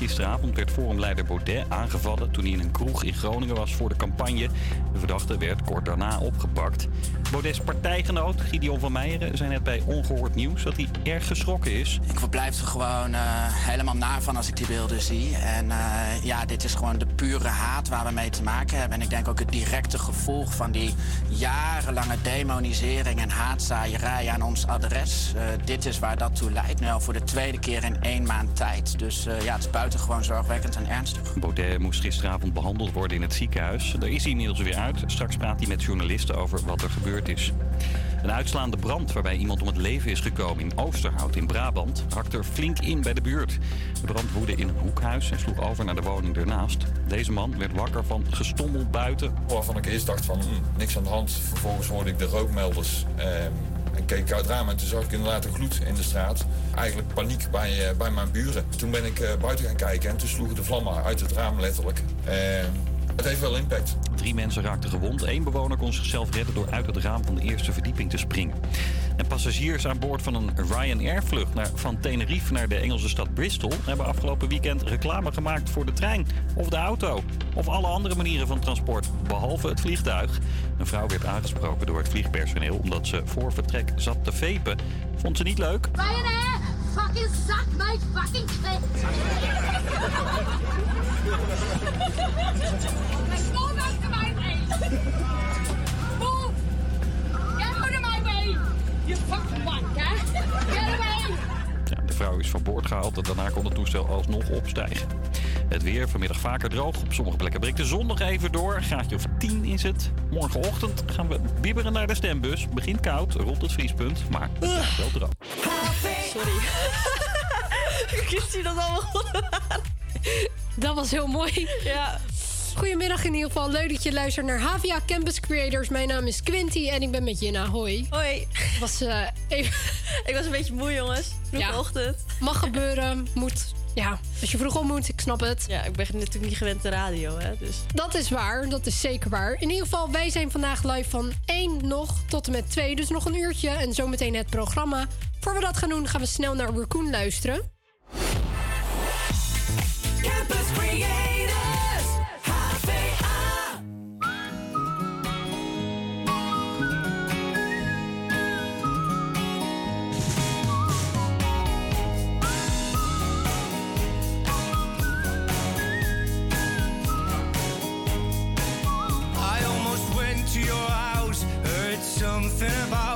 Gisteravond werd forumleider Baudet aangevallen toen hij in een kroeg in Groningen was voor de campagne. De verdachte werd kort daarna opgepakt. Baudets partijgenoot Gideon van Meijeren zei net bij Ongehoord Nieuws dat hij erg geschrokken is. Ik verblijf er gewoon eh, helemaal naar van als ik die beelden zie. En eh, ja, dit is gewoon de pure haat waar we mee te maken hebben. En ik denk ook het directe gevolg van die jarenlange demonisering en haatzaaierij aan ons adres. Eh, dit is waar dat toe leidt. Nu al voor de tweede keer in één maand tijd. Dus eh, ja, het is buitengewoon zorgwekkend en ernstig. Baudet moest gisteravond behandeld worden in het ziekenhuis. Daar is hij inmiddels weer uit. Straks praat hij met journalisten over wat er gebeurd is. Een uitslaande brand waarbij iemand om het leven is gekomen in Oosterhout in Brabant hakt er flink in bij de buurt. De brand woedde in een hoekhuis en sloeg over naar de woning ernaast. Deze man werd wakker van gestommel buiten. Waarvan ik eerst dacht van hm, niks aan de hand. Vervolgens hoorde ik de rookmelders. ehm, en keek ik uit het raam en toen zag ik inderdaad een gloed in de straat. Eigenlijk paniek bij, eh, bij mijn buren. Toen ben ik eh, buiten gaan kijken en toen sloegen de vlammen uit het raam letterlijk. Het heeft wel impact. Drie mensen raakten gewond. Eén bewoner kon zichzelf redden door uit het raam van de eerste verdieping te springen. En passagiers aan boord van een Ryanair-vlucht naar, van Tenerife naar de Engelse stad Bristol hebben afgelopen weekend reclame gemaakt voor de trein of de auto. Of alle andere manieren van transport, behalve het vliegtuig. Een vrouw werd aangesproken door het vliegpersoneel omdat ze voor vertrek zat te vepen. Vond ze niet leuk. Ryanair, fucking suck my fucking You fucking wanker. Get away. Ja, de vrouw is van boord gehaald en daarna kon het toestel alsnog opstijgen. Het weer vanmiddag vaker droog. Op sommige plekken breekt de zon nog even door. Een graadje of 10 is het. Morgenochtend gaan we bibberen naar de stembus. Begint koud, rond het vriespunt, maar het wel droog. Sorry. Ik zie dat allemaal Dat was heel mooi. Ja. Goedemiddag in ieder geval. Leuk dat je luistert naar Havia Campus Creators. Mijn naam is Quinty en ik ben met Jenna. Hoi. Hoi. Was, eh, even... Ik was een beetje moe, jongens. Vroege ochtend. Mag gebeuren. Moet. Ja, als je vroeg op moet, ik snap het. Ja, ik ben natuurlijk niet gewend de radio, hè. Dus. Dat is waar, dat is zeker waar. In ieder geval, wij zijn vandaag live van 1 nog tot en met 2. Dus nog een uurtje en zometeen het programma. Voor we dat gaan doen, gaan we snel naar Raccoon luisteren. Campus Creators, HVA. I almost went to your house, heard something about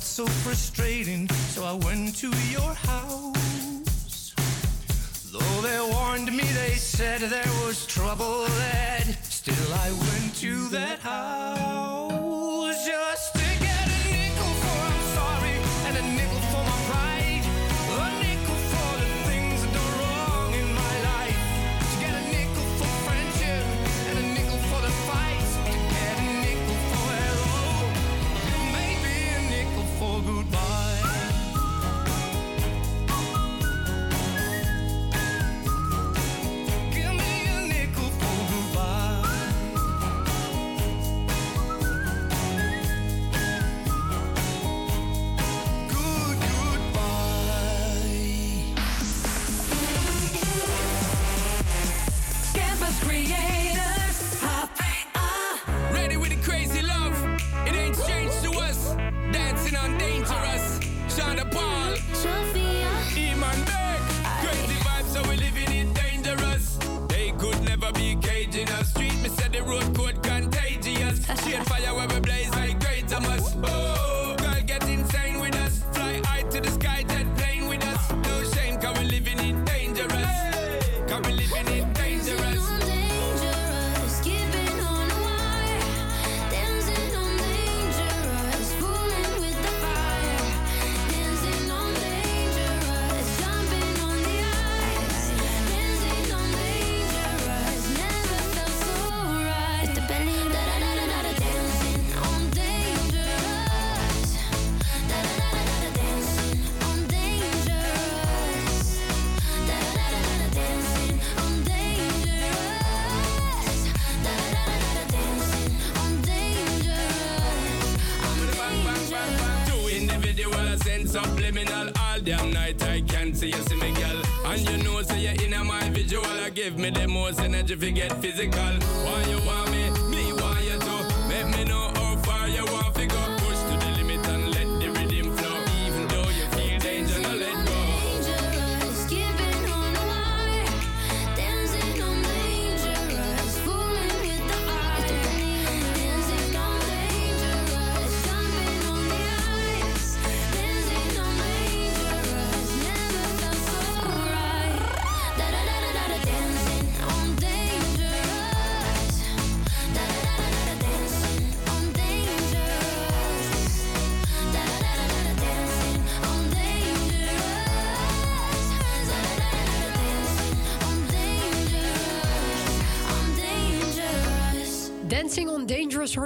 felt so frustrating. So I went to your house. Though they warned me, they said there was trouble ahead. The most energy if you get physical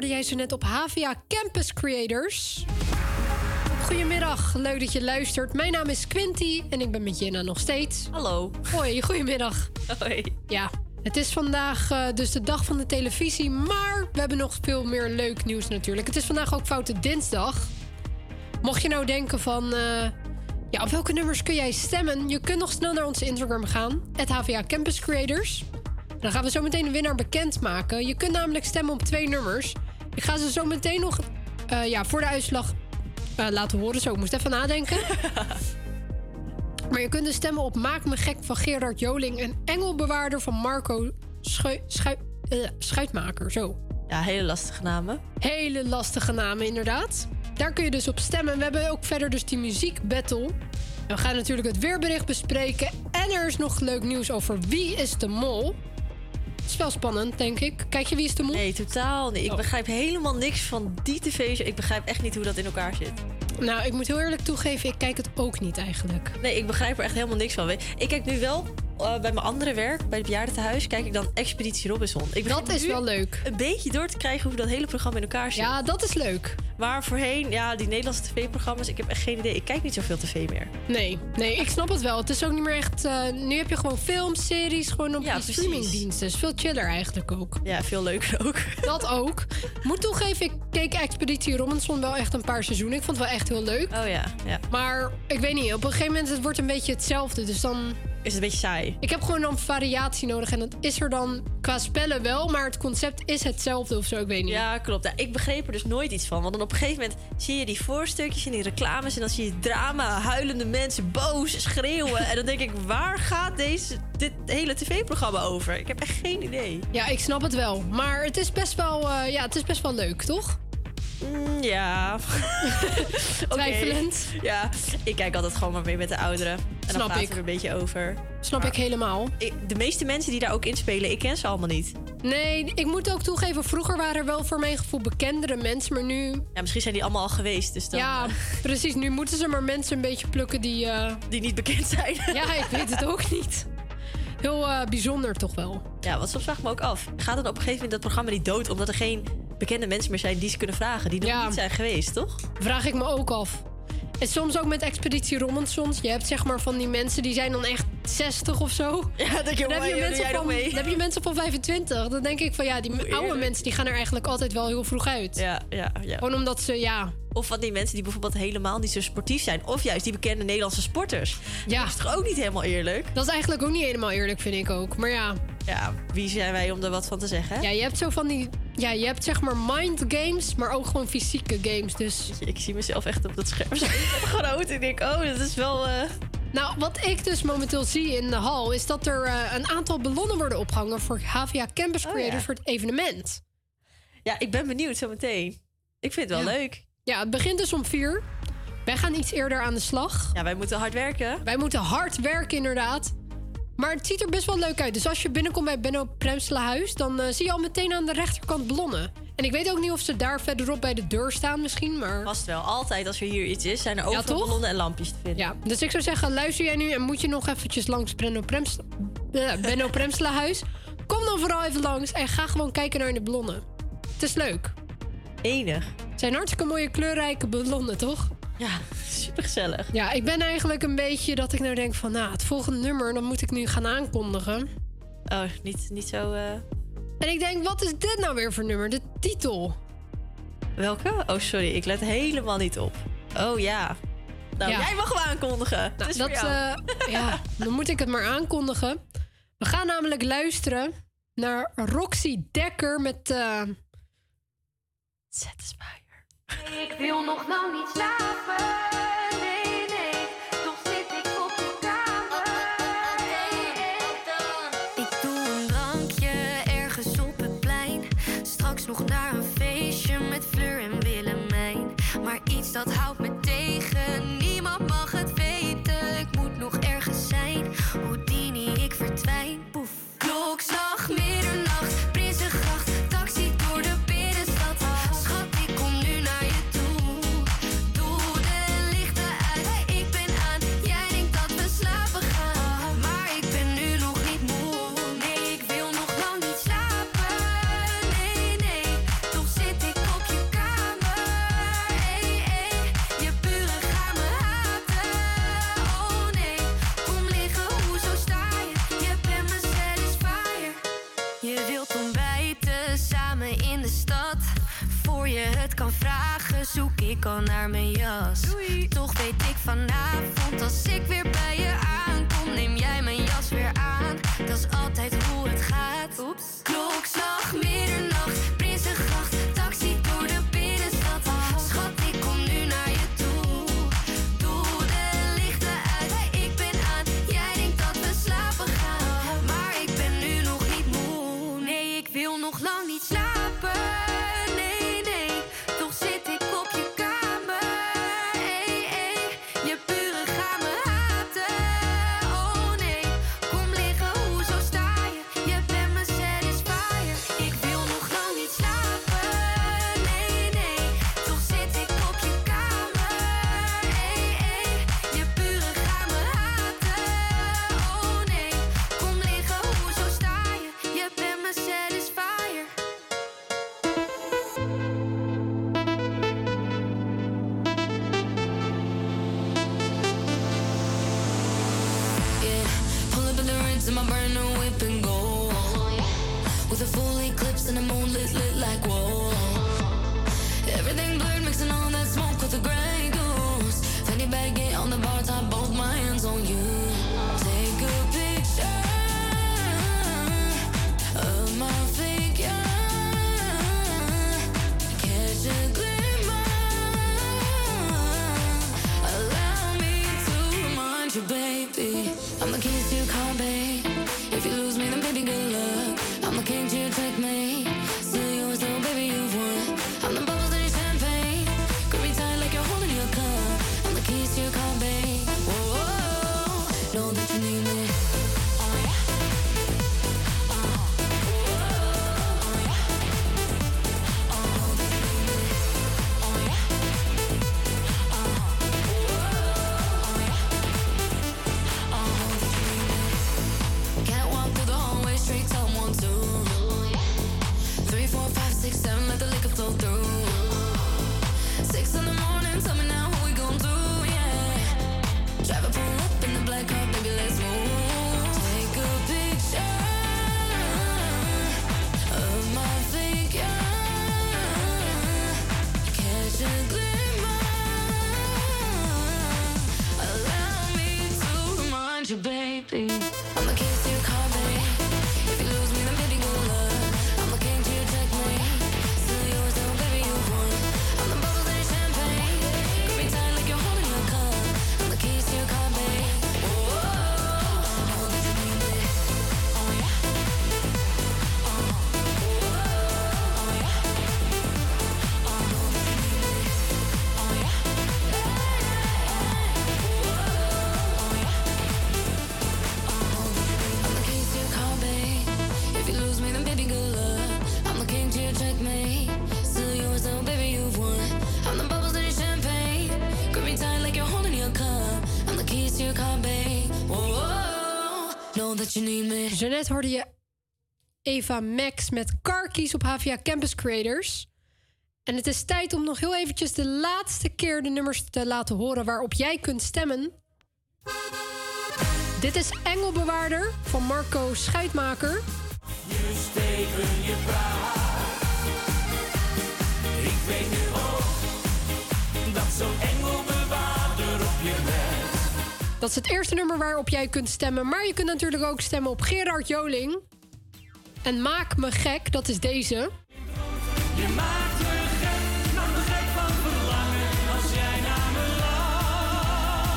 hoorde jij ze net op HVA Campus Creators. Goedemiddag, leuk dat je luistert. Mijn naam is Quinty en ik ben met Jenna nog steeds. Hallo. Hoi, goedemiddag. Hoi. Ja, het is vandaag eh, dus de dag van de televisie, maar we hebben nog veel meer leuk nieuws natuurlijk. Het is vandaag ook Foute Dinsdag. Mocht je nou denken van, eh, ja, op welke nummers kun jij stemmen? Je kunt nog snel naar onze Instagram gaan, het HVA Campus Creators. Dan gaan we zo meteen de winnaar bekendmaken. Je kunt namelijk stemmen op twee nummers. Ik ga ze zo meteen nog eh, ja, voor de uitslag eh, laten horen. Zo, ik moest even nadenken. maar je kunt dus stemmen op Maak me gek van Gerard Joling... en Engelbewaarder van Marco Schu eh, Schuitmaker. Zo. Ja, hele lastige namen. Hele lastige namen, inderdaad. Daar kun je dus op stemmen. We hebben ook verder dus die muziekbattle. En we gaan natuurlijk het weerbericht bespreken. En er is nog leuk nieuws over Wie is de Mol. Het is wel spannend, denk ik. Kijk je Wie is de Mol? Nee, totaal. Ik Oh. begrijp helemaal niks van die tv. Ik begrijp echt niet hoe dat in elkaar zit. Nou, ik moet heel eerlijk toegeven, ik kijk het ook niet eigenlijk. Nee, ik begrijp er echt helemaal niks van. Ik kijk nu wel eh, bij mijn andere werk, bij het bejaardentehuis, kijk ik dan Expeditie Robinson. Ik Dat is wel leuk. Een beetje door te krijgen hoe dat hele programma in elkaar zit. Ja, dat is leuk. Maar voorheen, ja, die Nederlandse tv-programma's, ik heb echt geen idee. Ik kijk niet zoveel tv meer. Nee, nee, ik snap het wel. Het is ook niet meer echt... eh, nu heb je gewoon films, series, gewoon op Ja, die streamingdiensten. Is veel chiller eigenlijk ook. Ja, veel leuker ook. Dat ook. Moet toegeven, ik keek Expeditie Robinson wel echt een paar seizoenen. Ik vond het wel echt heel leuk. Oh ja, ja. Maar ik weet niet, op een gegeven moment het wordt een beetje hetzelfde. Dus dan... Is het een beetje saai? Ik heb gewoon dan variatie nodig. En dat is er dan qua spellen wel. Maar het concept is hetzelfde of zo, ik weet niet. Ja, klopt. Ja, ik begreep er dus nooit iets van. Want dan op een gegeven moment zie je die voorstukjes en die reclames... en dan zie je drama, huilende mensen, boos, schreeuwen. en dan denk ik, waar gaat deze, dit hele tv-programma over? Ik heb echt geen idee. Ja, ik snap het wel. Maar het is best wel, eh, ja, het is best wel leuk, toch? Mm, ja. Twijfelend. Ja, ik kijk altijd gewoon maar mee met de ouderen. En dan Snap praten ik. we er een beetje over. Snap ik helemaal. Ik- de meeste mensen die daar ook in spelen, ik ken ze allemaal niet. Nee, ik moet ook toegeven, vroeger waren er wel voor mijn gevoel bekendere mensen, maar nu... Ja, misschien zijn die allemaal al geweest, dus dan... Ja, precies. Nu moeten ze maar mensen een beetje plukken die... eh, Die niet bekend zijn. ja, ik weet het ook niet. Heel eh, bijzonder toch wel. Ja, want soms vraag ik me ook af. Gaat dan op een gegeven moment dat programma niet dood... omdat er geen bekende mensen meer zijn die ze kunnen vragen... die nog niet zijn geweest, toch? Vraag ik me ook af. En soms ook met Expeditie Robinsons. Je hebt zeg maar van die mensen die zijn dan echt 60 of zo. Ja, dat je, dan heb je, mensen van, dan heb je mensen van 25. Dan denk ik van ja, die oude mensen die gaan er eigenlijk altijd wel heel vroeg uit. Ja, ja, ja. Gewoon omdat ze, ja... Of van die mensen die bijvoorbeeld helemaal niet zo sportief zijn. Of juist die bekende Nederlandse sporters. Ja. Dat is toch ook niet helemaal eerlijk? Dat is eigenlijk ook niet helemaal eerlijk, vind ik ook. Maar ja... Ja, wie zijn wij om er wat van te zeggen? Ja, je hebt zo van die... Ja, je hebt zeg maar mind games, maar ook gewoon fysieke games. Dus... Ik zie mezelf echt op dat scherm zo groot. En ik denk, oh, dat is wel... eh, Nou, wat ik dus momenteel zie in de hal... is dat er eh, een aantal ballonnen worden opgehangen... voor HVA Campus Oh, Creators ja. voor het evenement. Ja, ik ben benieuwd zo meteen. Ik vind het wel Ja. leuk. Ja, het begint dus om vier. Wij gaan iets eerder aan de slag. Ja, wij moeten hard werken. Wij moeten hard werken, inderdaad. Maar het ziet er best wel leuk uit. Dus als je binnenkomt bij Benno Premselahuis... dan eh, zie je al meteen aan de rechterkant ballonnen. En ik weet ook niet of ze daar verderop bij de deur staan misschien, maar... Vast wel. Altijd als er hier iets is, zijn er overal toch? ballonnen en lampjes te vinden. Ja, dus ik zou zeggen, luister jij nu en moet je nog eventjes langs Benno, Prems, eh, Benno Premselahuis... kom dan vooral even langs en ga gewoon kijken naar de ballonnen. Het is leuk. Enig. Het zijn hartstikke mooie kleurrijke ballonnen, toch? Ja, super gezellig. Ja, ik ben eigenlijk een beetje dat ik nou denk van... nou, het volgende nummer, dan moet ik nu gaan aankondigen. Oh, niet, niet zo... eh, En ik denk, wat is dit nou weer voor nummer? De titel. Welke? Oh, sorry. Ik let helemaal niet op. Oh, ja. Nou, Ja. jij mag hem aankondigen. Nou, Het is dat, voor jou. eh, ja, dan moet ik het maar aankondigen. We gaan namelijk luisteren naar Roxy Dekker met... eh Satisfier. Ik wil nog lang niet slapen. Zoek ik al naar mijn jas. Toch weet ik vanavond, als ik weer bij je aankom, neem jij mijn jas weer aan. Dat is altijd Jeannette hoorde je Eva Max met Karkies op Havia Campus Creators. En het is tijd om nog heel eventjes de laatste keer de nummers te laten horen waarop jij kunt stemmen. Dit is Engelbewaarder van Marco Schuitmaker. Je steken je Dat is het eerste nummer waarop jij kunt stemmen. Maar je kunt natuurlijk ook stemmen op Gerard Joling. En Maak me gek, dat is deze. Je maakt me gek, maak me gek van verlangen als jij naar me lacht.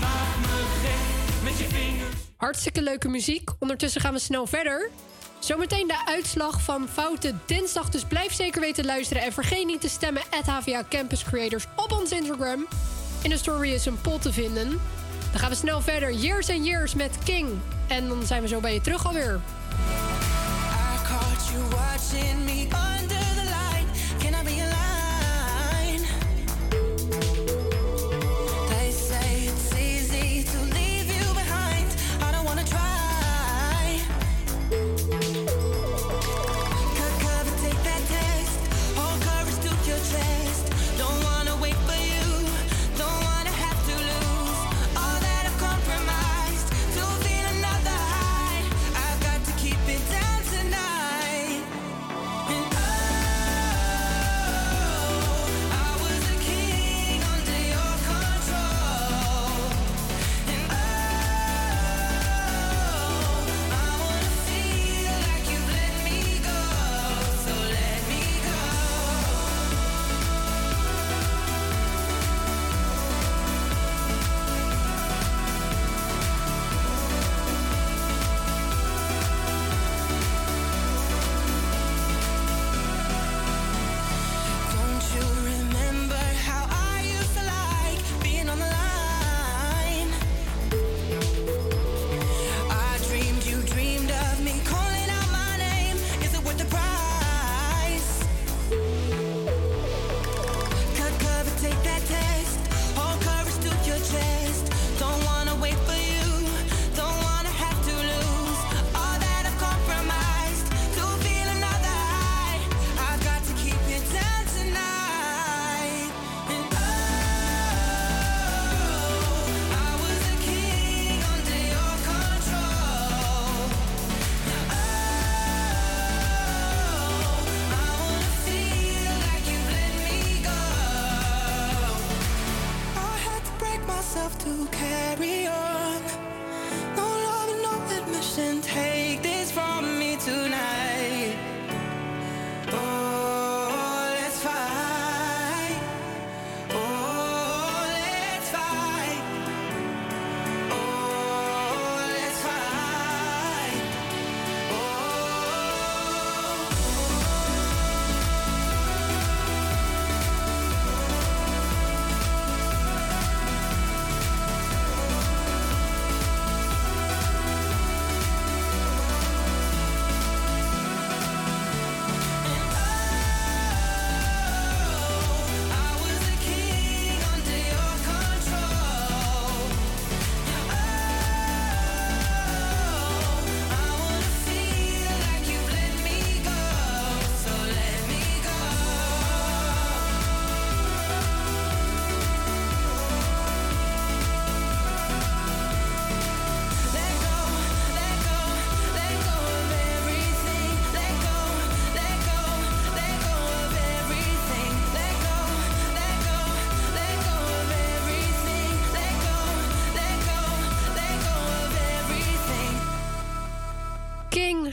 Maak me gek met je vingers. Hartstikke leuke muziek. Ondertussen gaan we snel verder. Zometeen de uitslag van foute Dinsdag. Dus blijf zeker weten luisteren. En vergeet niet te stemmen at HVA Campus Creators op ons Instagram. In de story is een pot te vinden. Dan gaan we snel verder. Years and Years met King. En dan zijn we zo bij je terug alweer. I caught you watching me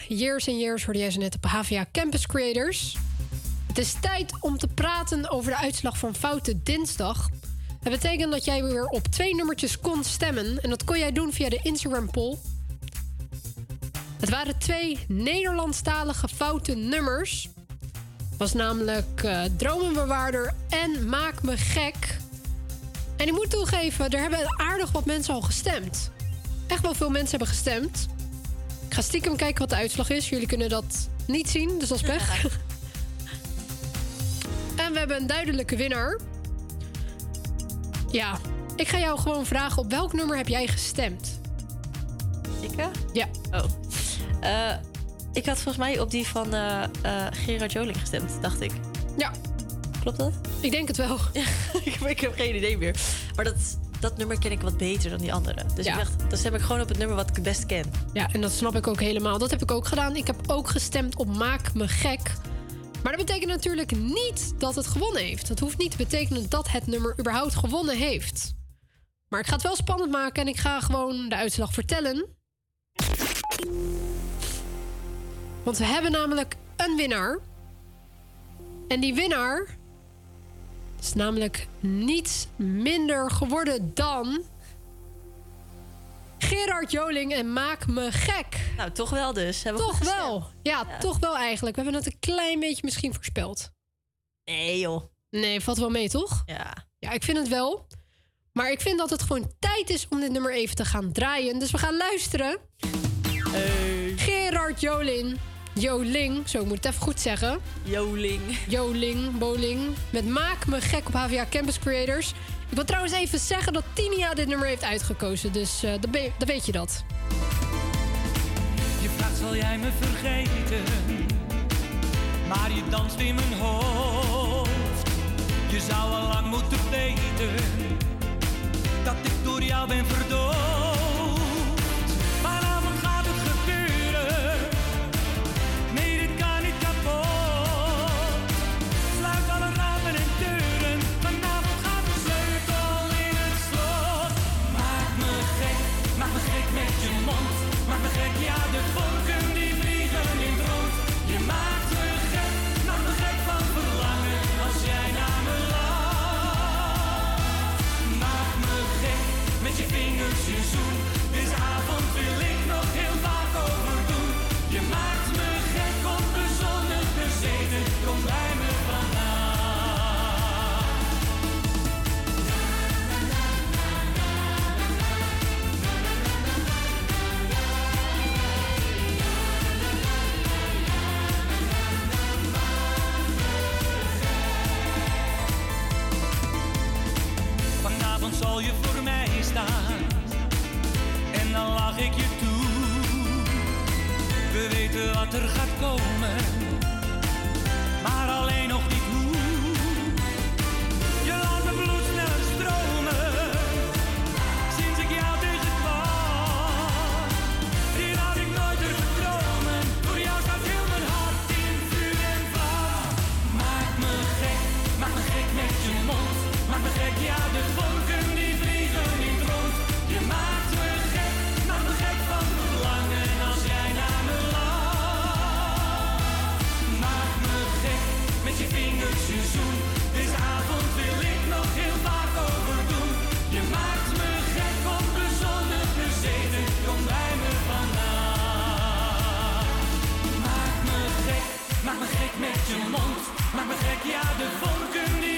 Years and Years hoorde jij ze net op HVA Campus Creators. Het is tijd om te praten over de uitslag van Foute Dinsdag. Dat betekent dat jij weer op twee nummertjes kon stemmen. En dat kon jij doen via de Instagram poll. Het waren twee Nederlandstalige foute nummers. was namelijk eh, Dromenbewaarder en Maak me gek. En ik moet toegeven, er hebben aardig wat mensen al gestemd. Echt wel veel mensen hebben gestemd. Ik ga stiekem kijken wat de uitslag is. Jullie kunnen dat niet zien, dus dat is pech. en we hebben een duidelijke winnaar. Ja, ik ga jou gewoon vragen op welk nummer heb jij gestemd? Ik? hè? Ja. Oh. Eh, ik had volgens mij op die van eh, eh, Gerard Joling gestemd, dacht ik. Ja. Klopt dat? Ik denk het wel. Ja, ik heb geen idee meer. Maar dat, dat nummer ken ik wat beter dan die andere. Dus Ja. ik dacht, dan stem ik gewoon op het nummer wat ik het best ken. Ja, en dat snap ik ook helemaal. Dat heb ik ook gedaan. Ik heb ook gestemd op Maak me gek. Maar dat betekent natuurlijk niet dat het gewonnen heeft. Dat hoeft niet te betekenen dat het nummer überhaupt gewonnen heeft. Maar ik ga het wel spannend maken en ik ga gewoon de uitslag vertellen. Want we hebben namelijk een winnaar. En die winnaar is namelijk niets minder geworden dan Gerard Joling en Maak me gek. Nou, toch wel dus. Hebben we toch wel. Ja, toch wel eigenlijk. We hebben het een klein beetje misschien voorspeld. Nee, joh. Nee, valt wel mee, toch? Ja. Ja, ik vind het wel. Maar ik vind dat het gewoon tijd is om dit nummer even te gaan draaien. Dus we gaan luisteren. Gerard Joling. Joling, zo ik moet het even goed zeggen. Joling. Joling, bowling. Met Maak me gek op HVA Campus Creators. Ik wil trouwens even zeggen dat Tinia dit nummer heeft uitgekozen. Dus eh, dan, ben je- dan weet je dat. Je vraagt zal jij me vergeten, maar je danst in mijn hoofd. Je zou al lang moeten weten dat ik door jou ben verdoofd. Weten wat er gaat komen, maar alleen nog niet hoe. Je laat mijn bloed sneller stromen, sinds ik jou tegenkwam. Hier had ik nooit durven dromen, voor jou staat heel mijn hart in vuur en vlam. Maak me gek, maak me gek met je mond. Maak me gek, ja, de met je mond. Maak me gek, ja, de vonken die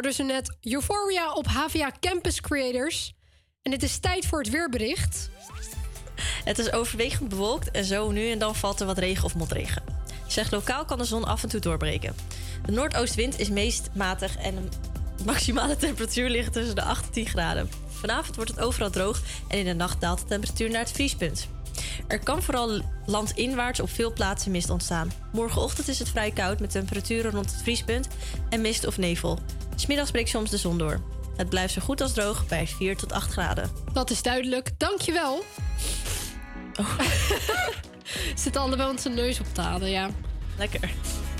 hoorde ze net Euphoria op HVA Campus Creators. En het is tijd voor het weerbericht. Het is overwegend bewolkt en zo nu en dan valt er wat regen of motregen. Zeg, lokaal kan de zon af en toe doorbreken. De noordoostwind is meest matig en de maximale temperatuur ligt tussen de 8 en 10 graden. Vanavond wordt het overal droog en in de nacht daalt de temperatuur naar het vriespunt. Er kan vooral landinwaarts op veel plaatsen mist ontstaan. Morgenochtend is het vrij koud met temperaturen rond het vriespunt en mist of nevel. Smiddags breekt soms de zon door. Het blijft zo goed als droog bij 4 tot 8 graden. Dat is duidelijk. Dankjewel. Oh. Zit allebei onze neus op te halen, ja. Lekker.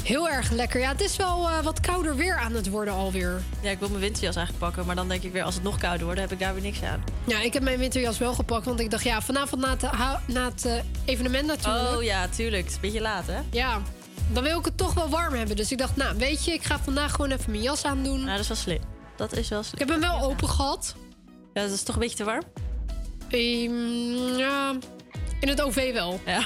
Heel erg lekker. Ja, het is wel eh, wat kouder weer aan het worden alweer. Ja, ik wil mijn winterjas eigenlijk pakken, maar dan denk ik weer als het nog kouder wordt, heb ik daar weer niks aan. Ja, ik heb mijn winterjas wel gepakt, want ik dacht, ja, vanavond na het, na het eh, evenement natuurlijk. Oh ja, tuurlijk. Het is een beetje laat, hè? Ja, dan wil ik het toch wel warm hebben. Dus ik dacht, nou, weet je, ik ga vandaag gewoon even mijn jas aandoen. Nou, dat is wel slim. Dat is wel slim. Ik heb hem wel open gehad. Ja, dat is toch een beetje te warm? Ehm, ja, in het OV wel. Ja,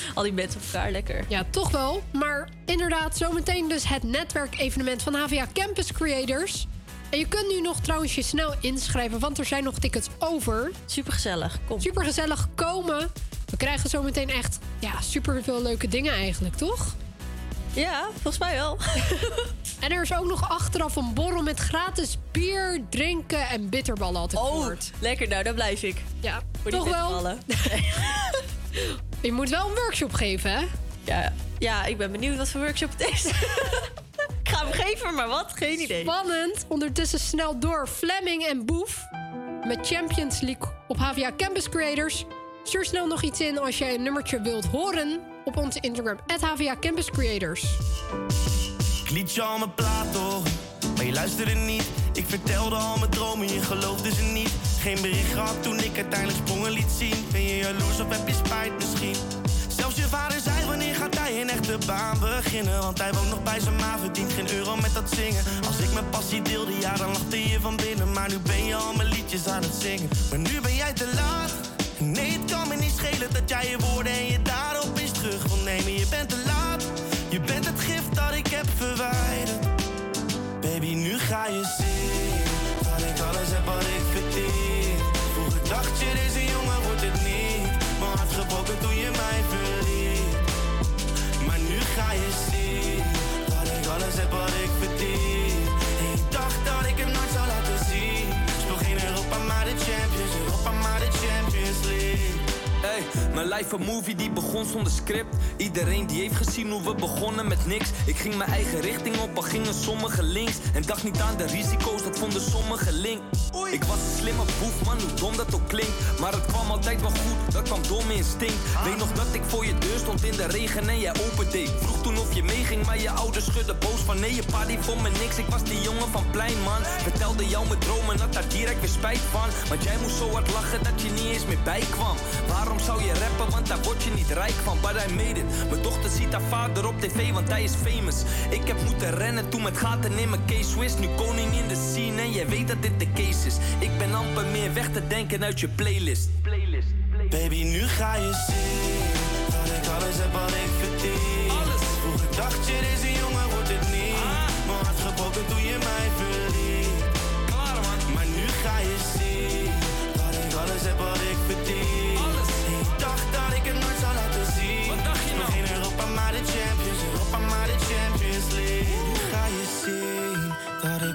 al die mensen op elkaar, lekker. Ja, toch wel. Maar inderdaad, zometeen dus het netwerkevenement van HVA Campus Creators. En je kunt nu nog trouwens je snel inschrijven, want er zijn nog tickets over. Super gezellig, kom. Super gezellig komen. We krijgen zometeen echt ja, super veel leuke dingen eigenlijk, toch? Ja, volgens mij wel. en er is ook nog achteraf een borrel met gratis bier, drinken en bitterballen ik Oh, gehoord. lekker, nou, daar blijf ik. Ja, Voor die toch wel? Je moet wel een workshop geven, hè? Ja, ja, ik ben benieuwd wat voor workshop het is. ik ga hem geven, maar wat? Geen idee. Spannend. Ondertussen snel door Fleming en Boef met Champions League op HVA Campus Creators. Stuur snel nog iets in als jij een nummertje wilt horen op onze Instagram, HVA Campus Creators. Ik liet je al mijn plaat maar je luisterde niet. Ik vertelde al mijn dromen, je geloofde ze niet. Geen bericht gehad toen ik uiteindelijk sprongen liet zien. Ben je jaloers of heb je spijt misschien? Zelfs je vader zei wanneer gaat hij een echte baan beginnen? Want hij woont nog bij zijn ma, verdient geen euro met dat zingen. Als ik mijn passie deelde, ja dan lachte je van binnen. Maar nu ben je al mijn liedjes aan het zingen. Maar nu ben jij te laat. Nee, het kan me niet schelen dat jij je woorden en je daden opeens terug. Wil nemen Je bent te laat, je bent het gift dat ik heb verwijderd. Baby, nu ga je zien Hey! Mijn life een movie die begon zonder script. Iedereen die heeft gezien hoe we begonnen met niks. Ik ging mijn eigen richting op, al gingen sommigen links. En dacht niet aan de risico's, dat vonden sommigen link. Ik was een slimme boef, man, hoe dom dat ook klinkt. Maar het kwam altijd wel goed, dat kwam dom instinct. Weet nog dat ik voor je deur stond in de regen en jij opende. Vroeg toen of je meeging, maar je ouders schudden boos van nee, je pa die vond me niks. Ik was die jongen van plein, man. Vertelde jou mijn dromen, had daar direct weer spijt van. Want jij moest zo hard lachen dat je niet eens meer bijkwam. Waarom zou je rappen, want daar word je niet rijk van. But I made it. Mijn dochter ziet haar vader op tv, want hij is famous. Ik heb moeten rennen toen met gaten in mijn case Swiss. Nu koning in de scene en jij weet dat dit de case is. Ik ben amper meer weg te denken uit je playlist. Baby, nu ga je zien Dat ik alles heb wat ik verdien Alles Vroeger dacht je, deze jongen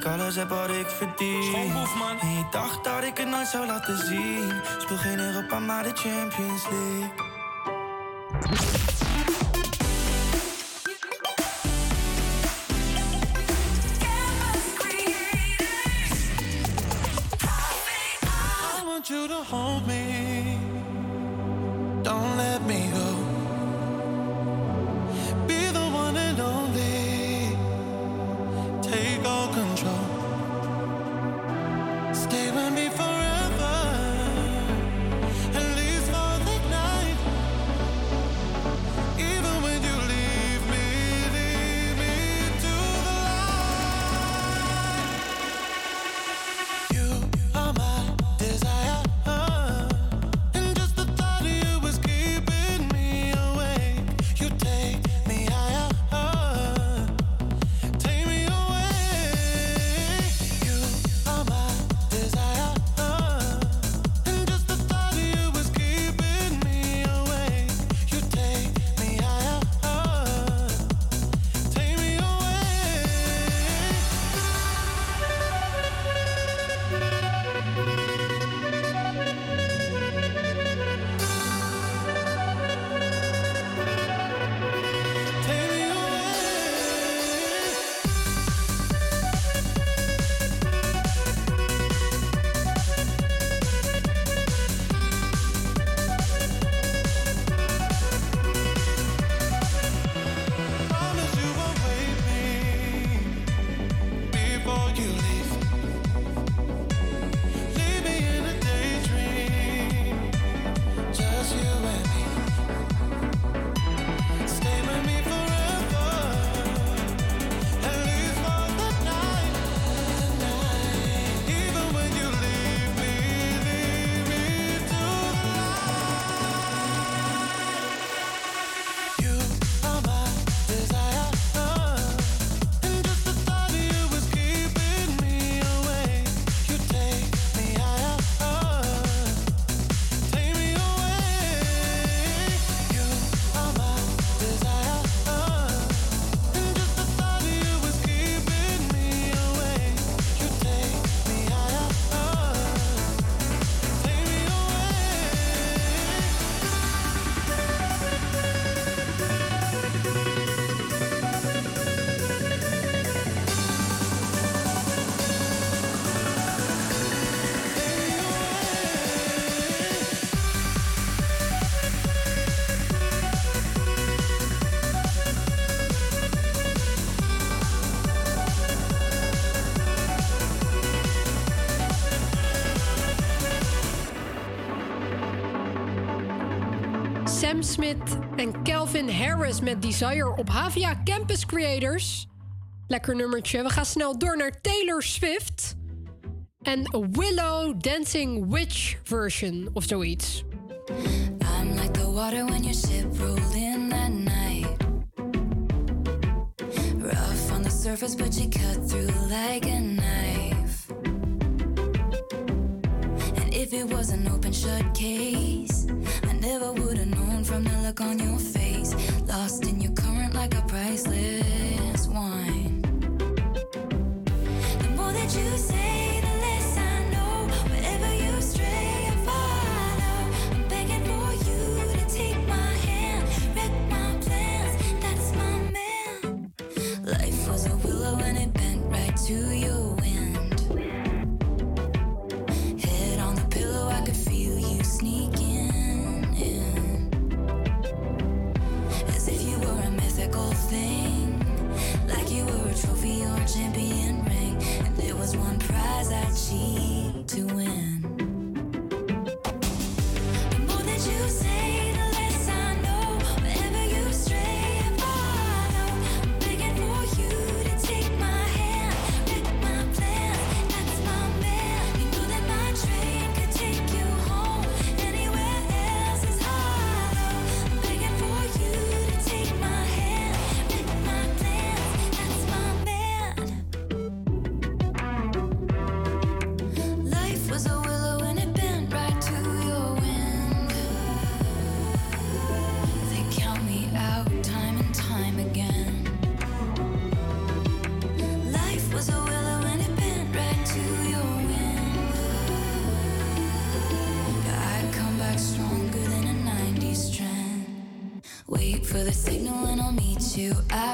alles heb wat ik verdien. Schoonboef, man. En je dacht dat ik het nooit zou laten zien. Speel geen Europa, maar de Champions League Sam Smith en Kelvin Harris met Desire op Havia Campus Creators. Lekker nummertje. We gaan snel door naar Taylor Swift. En Willow Dancing Witch version of zoiets.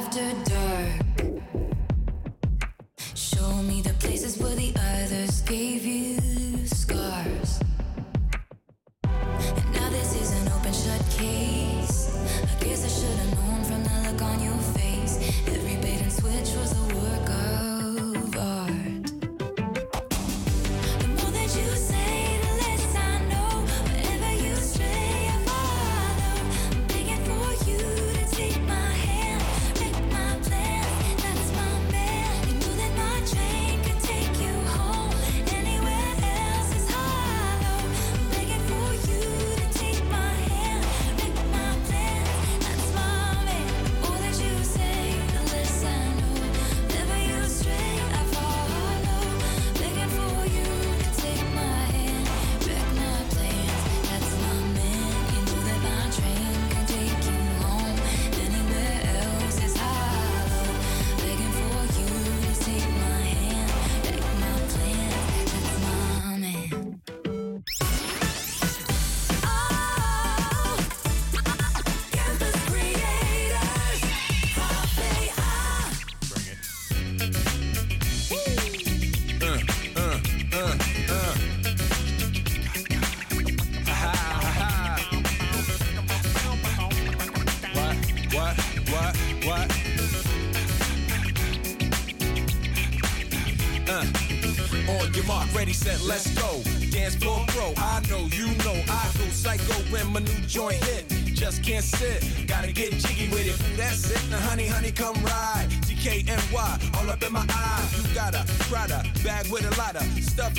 after dark.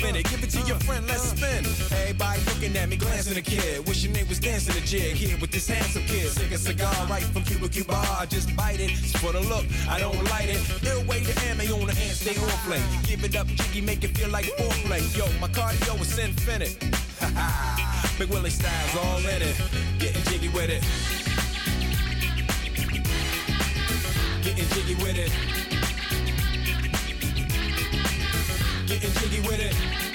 it. Give it to your friend, let's spin. Everybody looking at me, glancing a kid. Wishing they was dancing a jig here with this handsome kid. Sick a cigar right from Cuba Cuba. I just bite it. It's for the look, I don't light it. They'll to ammo on the hand, stay on play. Give it up, jiggy, make it feel like foreplay. Yo, my cardio is infinite. Ha ha. Big Willie Styles all in it. Getting jiggy with it. Getting jiggy with it. with it.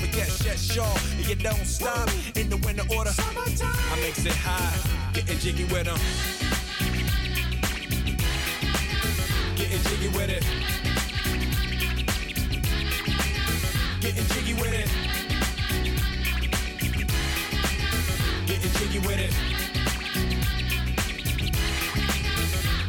But yes, yes, sure. And you don't stop in the winter order. I makes it high, getting jiggy with them. Getting jiggy with it. Getting jiggy with it. Getting jiggy with it.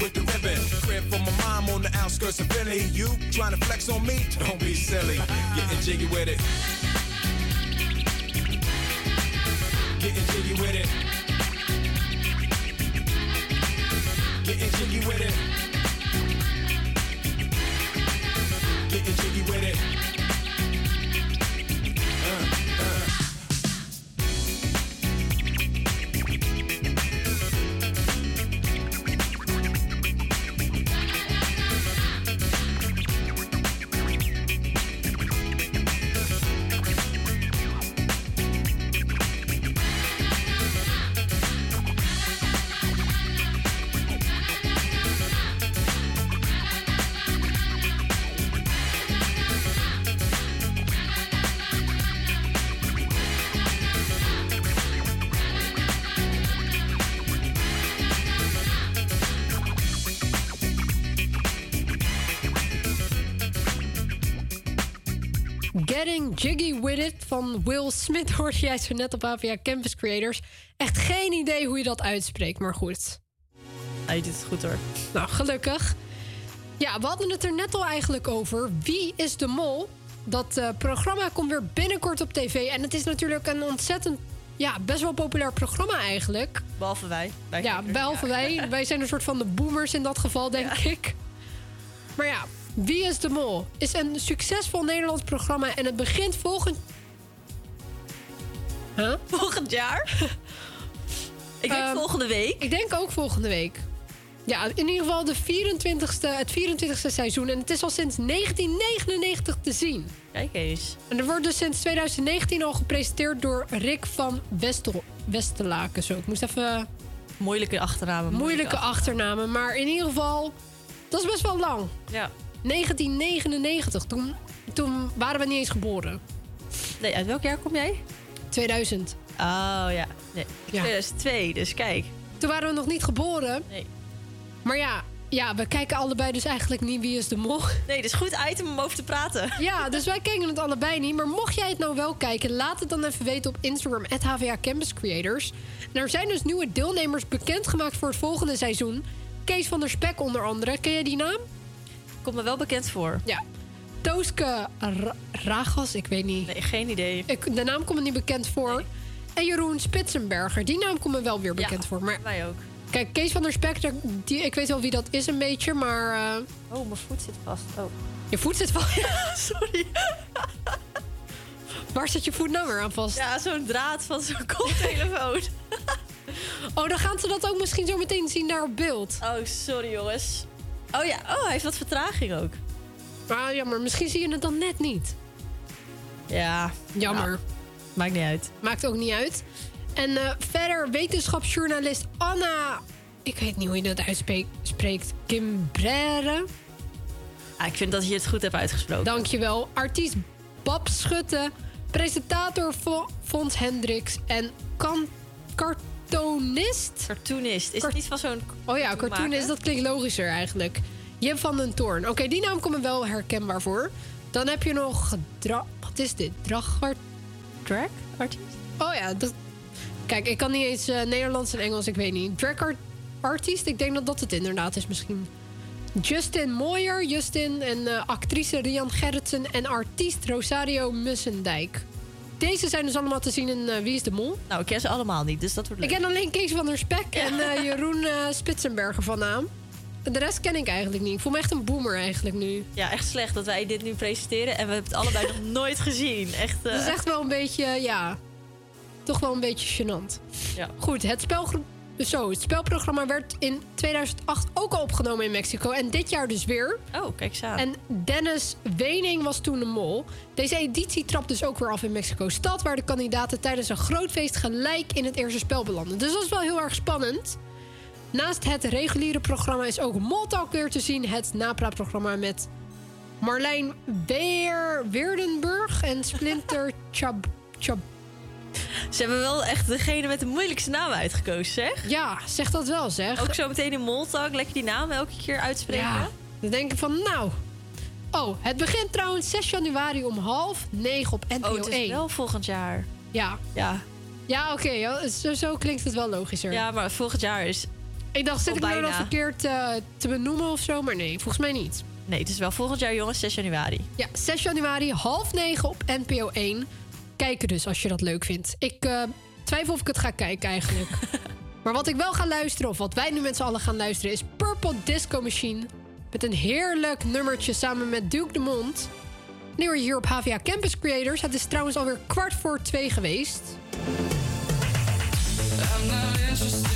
with the ribbon. Crib for my mom on the outskirts of Philly. You trying to flex on me? Don't be silly. Getting jiggy with it. Getting jiggy with it. Getting jiggy with it. Getting jiggy with it. Uh, van Will Smith hoorde jij zo net op AVA Campus Creators. Echt geen idee hoe je dat uitspreekt, maar goed. Hij doet het goed hoor. Nou, gelukkig. Ja, we hadden het er net al eigenlijk over. Wie is de mol? Dat eh, programma komt weer binnenkort op tv. En het is natuurlijk een ontzettend, ja, best wel populair programma eigenlijk. Behalve wij. wij Ja, behalve wij. Wij zijn een soort van de boomers in dat geval, denk ik. Maar ja, Wie is de Mol? Is een succesvol Nederlands programma en het begint volgend... Huh? Volgend jaar? Ik denk volgende week. Ik denk ook volgende week. Ja, in ieder geval de 24ste, het 24ste seizoen. En het is al sinds 1999 te zien. Kijk eens. En er wordt dus sinds 2019 al gepresenteerd door Rick van Westel, Westelaken. Zo, ik moest even... Moeilijke achternamen. Moeilijke achternamen. Maar in ieder geval, dat is best wel lang. Ja. 1999, toen, toen waren we niet eens geboren. Nee, uit welk jaar kom jij? 2000. Oh ja. Nee. 2002, dus kijk. Toen waren we nog niet geboren. Nee. Maar ja, ja, we kijken allebei dus eigenlijk niet Wie is de Mol. Nee, dus goed item om over te praten. Ja, dus wij kijken het allebei niet. Maar mocht jij het nou wel kijken, laat het dan even weten op Instagram, HVA Campus Creators. En er zijn dus nieuwe deelnemers bekendgemaakt voor het volgende seizoen. Kees van der Spek onder andere. Ken jij die naam? Komt me wel bekend voor. Ja. Tooske Ra- Ragas, ik weet niet. Nee, geen idee. Ik, de naam komt me niet bekend voor. En Jeroen Spitsenberger, die naam komt me wel weer bekend voor. Maar Wij ook. kijk, Kees van der Spek, die, ik weet wel wie dat is een beetje, maar... eh, Oh, mijn voet zit vast. Oh. je voet zit vast. Sorry. Waar zit je voet nou weer aan vast? Ja, zo'n draad van zo'n koptelefoon. Oh, dan gaan ze dat ook misschien zo meteen zien daar op beeld. Oh, sorry jongens. Oh ja, oh, hij heeft wat vertraging ook. Maar jammer, misschien zie je het dan net niet. Ja. Jammer. Ja, maakt niet uit. Maakt ook niet uit. En eh, verder wetenschapsjournalist Anna... Ik weet niet hoe je dat uitspreekt. Kimbrere. Ah, ik vind dat je het goed hebt uitgesproken. Dankjewel. Artiest Bab Schutte. Presentator Fo- Fons Hendricks. En kan cartoonist? Cartoonist. Is het niet van zo'n Oh ja, cartoonist. Dat klinkt logischer eigenlijk. Jim van den Toorn. Oké, die naam komt me wel herkenbaar voor. Dan heb je nog... Wat is dit? Dragart... Drag artiest? Oh ja, dat... Kijk, ik kan niet eens eh, Nederlands en Engels, ik weet niet. Drag art artiest, ik denk dat dat het inderdaad is misschien. Justin Moyer, Justin en eh, actrice Rian Gerritsen en artiest Rosario Mussendijk. Deze zijn dus allemaal te zien in eh, Wie is de Mol? Nou, ik ken ze allemaal niet, dus dat wordt leuk. Ik ken alleen Kees van der Spek en Jeroen Spitsenberger van naam. De rest ken ik eigenlijk niet. Ik voel me echt een boomer eigenlijk nu. Ja, echt slecht dat wij dit nu presenteren en we hebben het allebei nog nooit gezien. Echt, eh, Dat is echt wel een beetje, ja... Toch wel een beetje gênant. Ja. Goed, het, spelgro- zo, het spelprogramma werd in 2008 ook al opgenomen in Mexico. En dit jaar dus weer. Oh, kijk eens aan. En Dennis Wening was toen de mol. Deze editie trapt dus ook weer af in Mexico-stad... waar de kandidaten tijdens een groot feest gelijk in het eerste spel belanden. Dus dat is wel heel erg spannend. Naast het reguliere programma is ook Moltalk weer te zien. Het napraatprogramma met Marlijn Weer Weerdenburg en Splinter Chab... Chab Ze hebben wel echt degene met de moeilijkste naam uitgekozen, zeg. Ja, zeg dat wel, zeg. Ook zo meteen in Moltalk, lekker die naam elke keer uitspreken. Ja, dan denk ik van, nou... Oh, het begint trouwens 6 januari om half negen op NPO Oh, het is 1. wel volgend jaar. Ja. Ja. Ja, oké. zo, zo klinkt het wel logischer. Ja, maar volgend jaar is... Ik dacht, zit ik nou dan verkeerd eh, te benoemen of zo? Maar nee, volgens mij niet. Nee, het is wel volgend jaar, jongens, 6 januari. Ja, 6 januari, half negen op NPO 1. Kijken dus, als je dat leuk vindt. Ik eh, twijfel of ik het ga kijken eigenlijk. maar wat ik wel ga luisteren, of wat wij nu met z'n allen gaan luisteren... is Purple Disco Machine. Met een heerlijk nummertje samen met Duke de Mont. Nu weer hier op HVA Campus Creators. Het is trouwens alweer kwart voor twee geweest. I'm not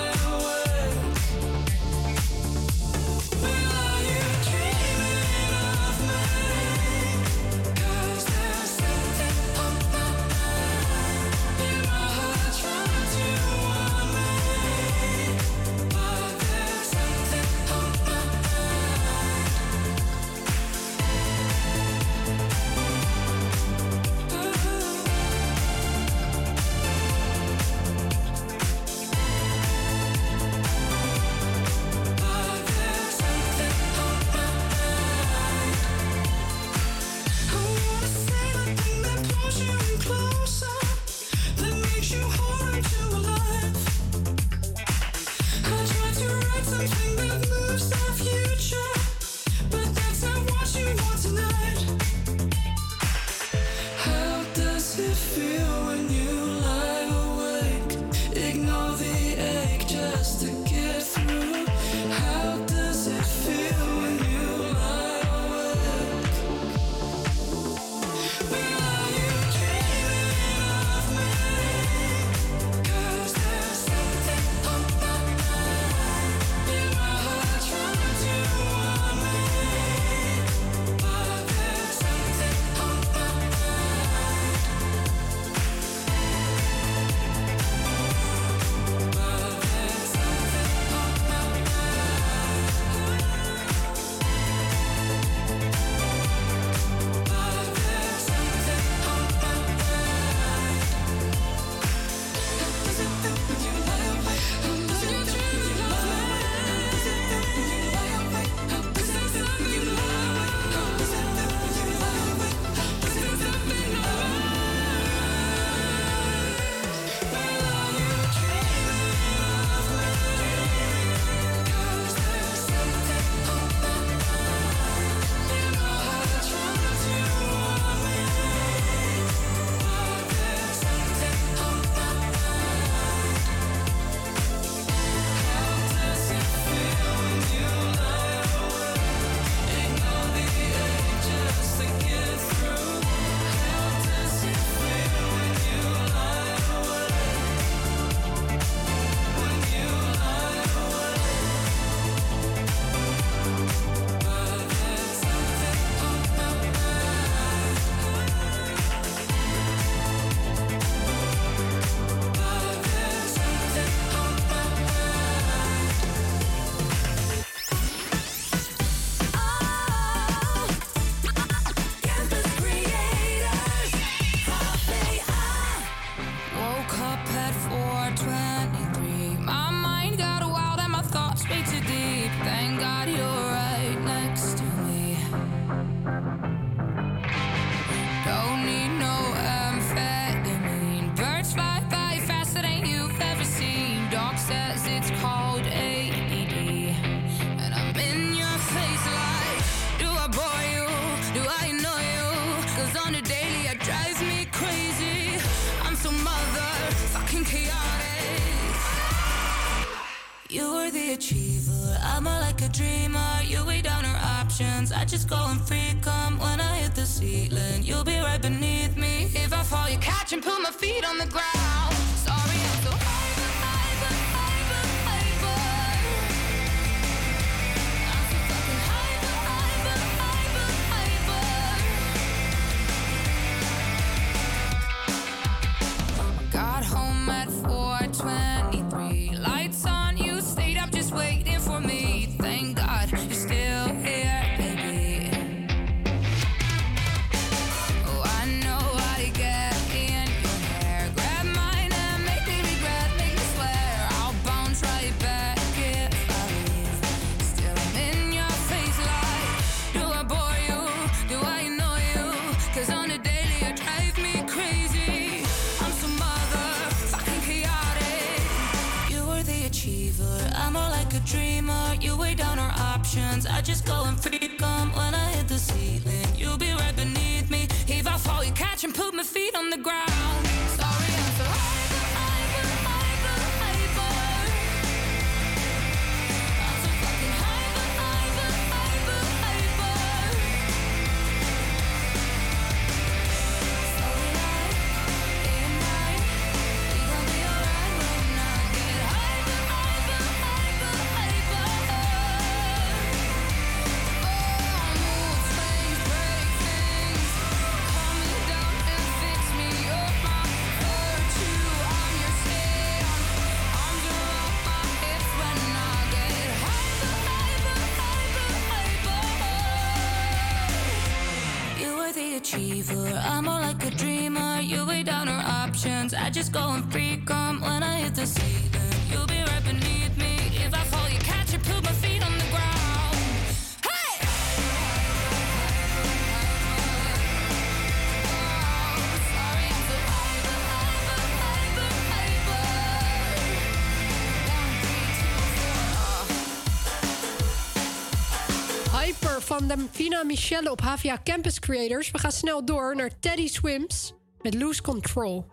Michelle op HVA Campus Creators. We gaan snel door naar Teddy Swims met Loose Control.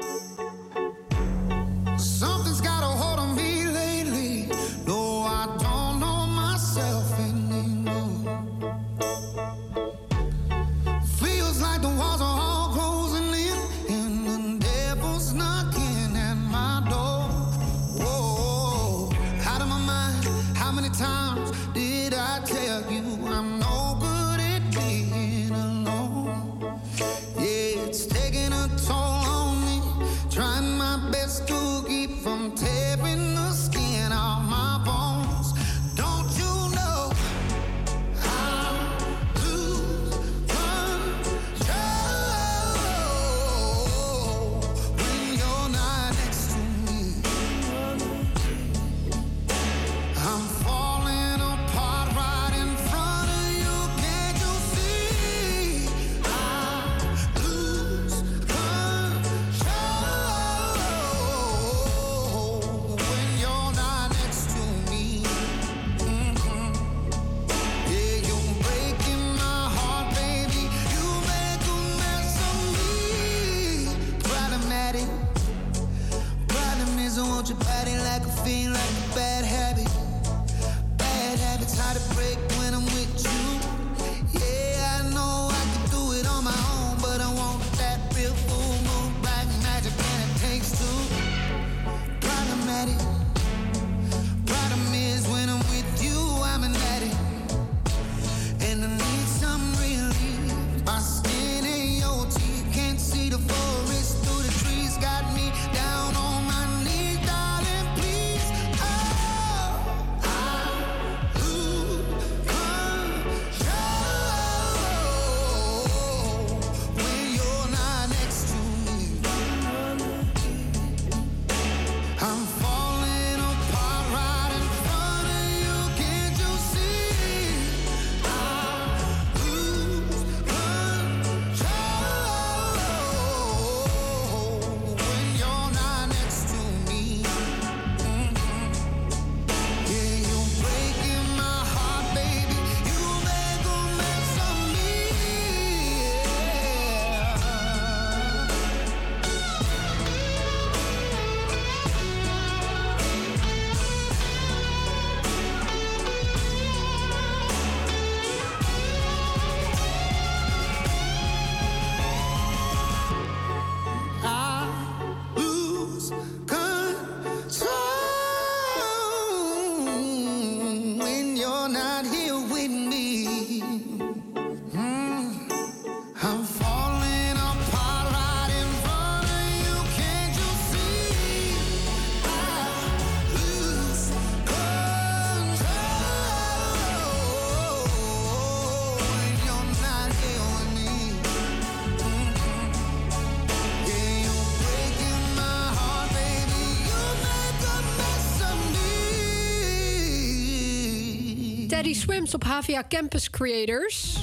Swims op HVA Campus Creators.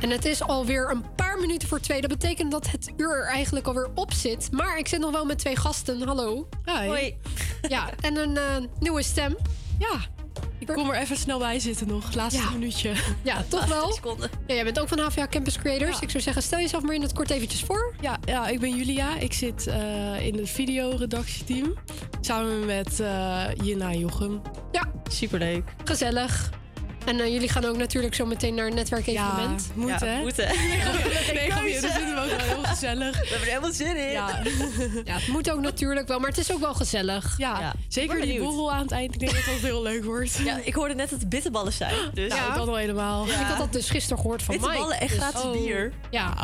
En het is alweer een paar minuten voor twee. Dat betekent dat het uur er eigenlijk alweer op zit. Maar ik zit nog wel met twee gasten. Hallo. Hoi. Ja, en een eh, nieuwe stem. Ja, ik kom er even snel bij zitten nog. Laatste Ja. minuutje. Ja, toch wel? Ja, jij bent ook van HVA Campus Creators. Ja. Ik zou zeggen, stel jezelf maar in het kort eventjes voor. Ja, ja, ik ben Julia. Ik zit eh, in het videoredactieteam. Samen met eh Jina Jochem. Superleuk. Gezellig. En eh, jullie gaan ook natuurlijk zo meteen naar een netwerkevenement. Ja, moet, Ja, moeten. nee, grapje, dat vinden we ook wel heel gezellig. We hebben er helemaal zin in. Ja, Ja, het moet ook natuurlijk wel, maar het is ook wel gezellig. ja, Ja. zeker die borrel aan het eind. Ik denk dat het heel leuk wordt. Ja, ik hoorde net dat het bitterballen zijn. Dus Nou, dat al helemaal. Ik had dat dus gisteren gehoord van Mike. bitterballen en Dus- gratis Oh. bier. Ja,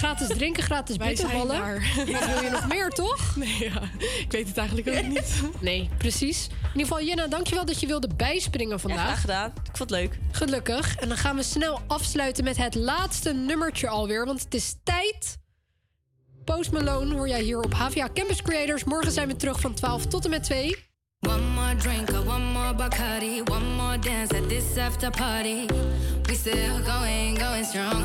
gratis drinken, gratis bitterballen. Wat wil je nog meer, toch? Nee, ja. Ik weet het eigenlijk ook niet. Nee, precies. In ieder geval, Jenna, dankjewel dat je wilde bijspringen Ja, vandaag. graag gedaan. Ik vond het leuk. Gelukkig. En dan gaan we snel afsluiten met het laatste nummertje alweer. Want het is tijd. Post Malone hoor jij hier op HVA Campus Creators. Morgen zijn we terug van 12 tot en met 2. One more drink, one more Bacardi, one more dance at this after party. We still going, going strong.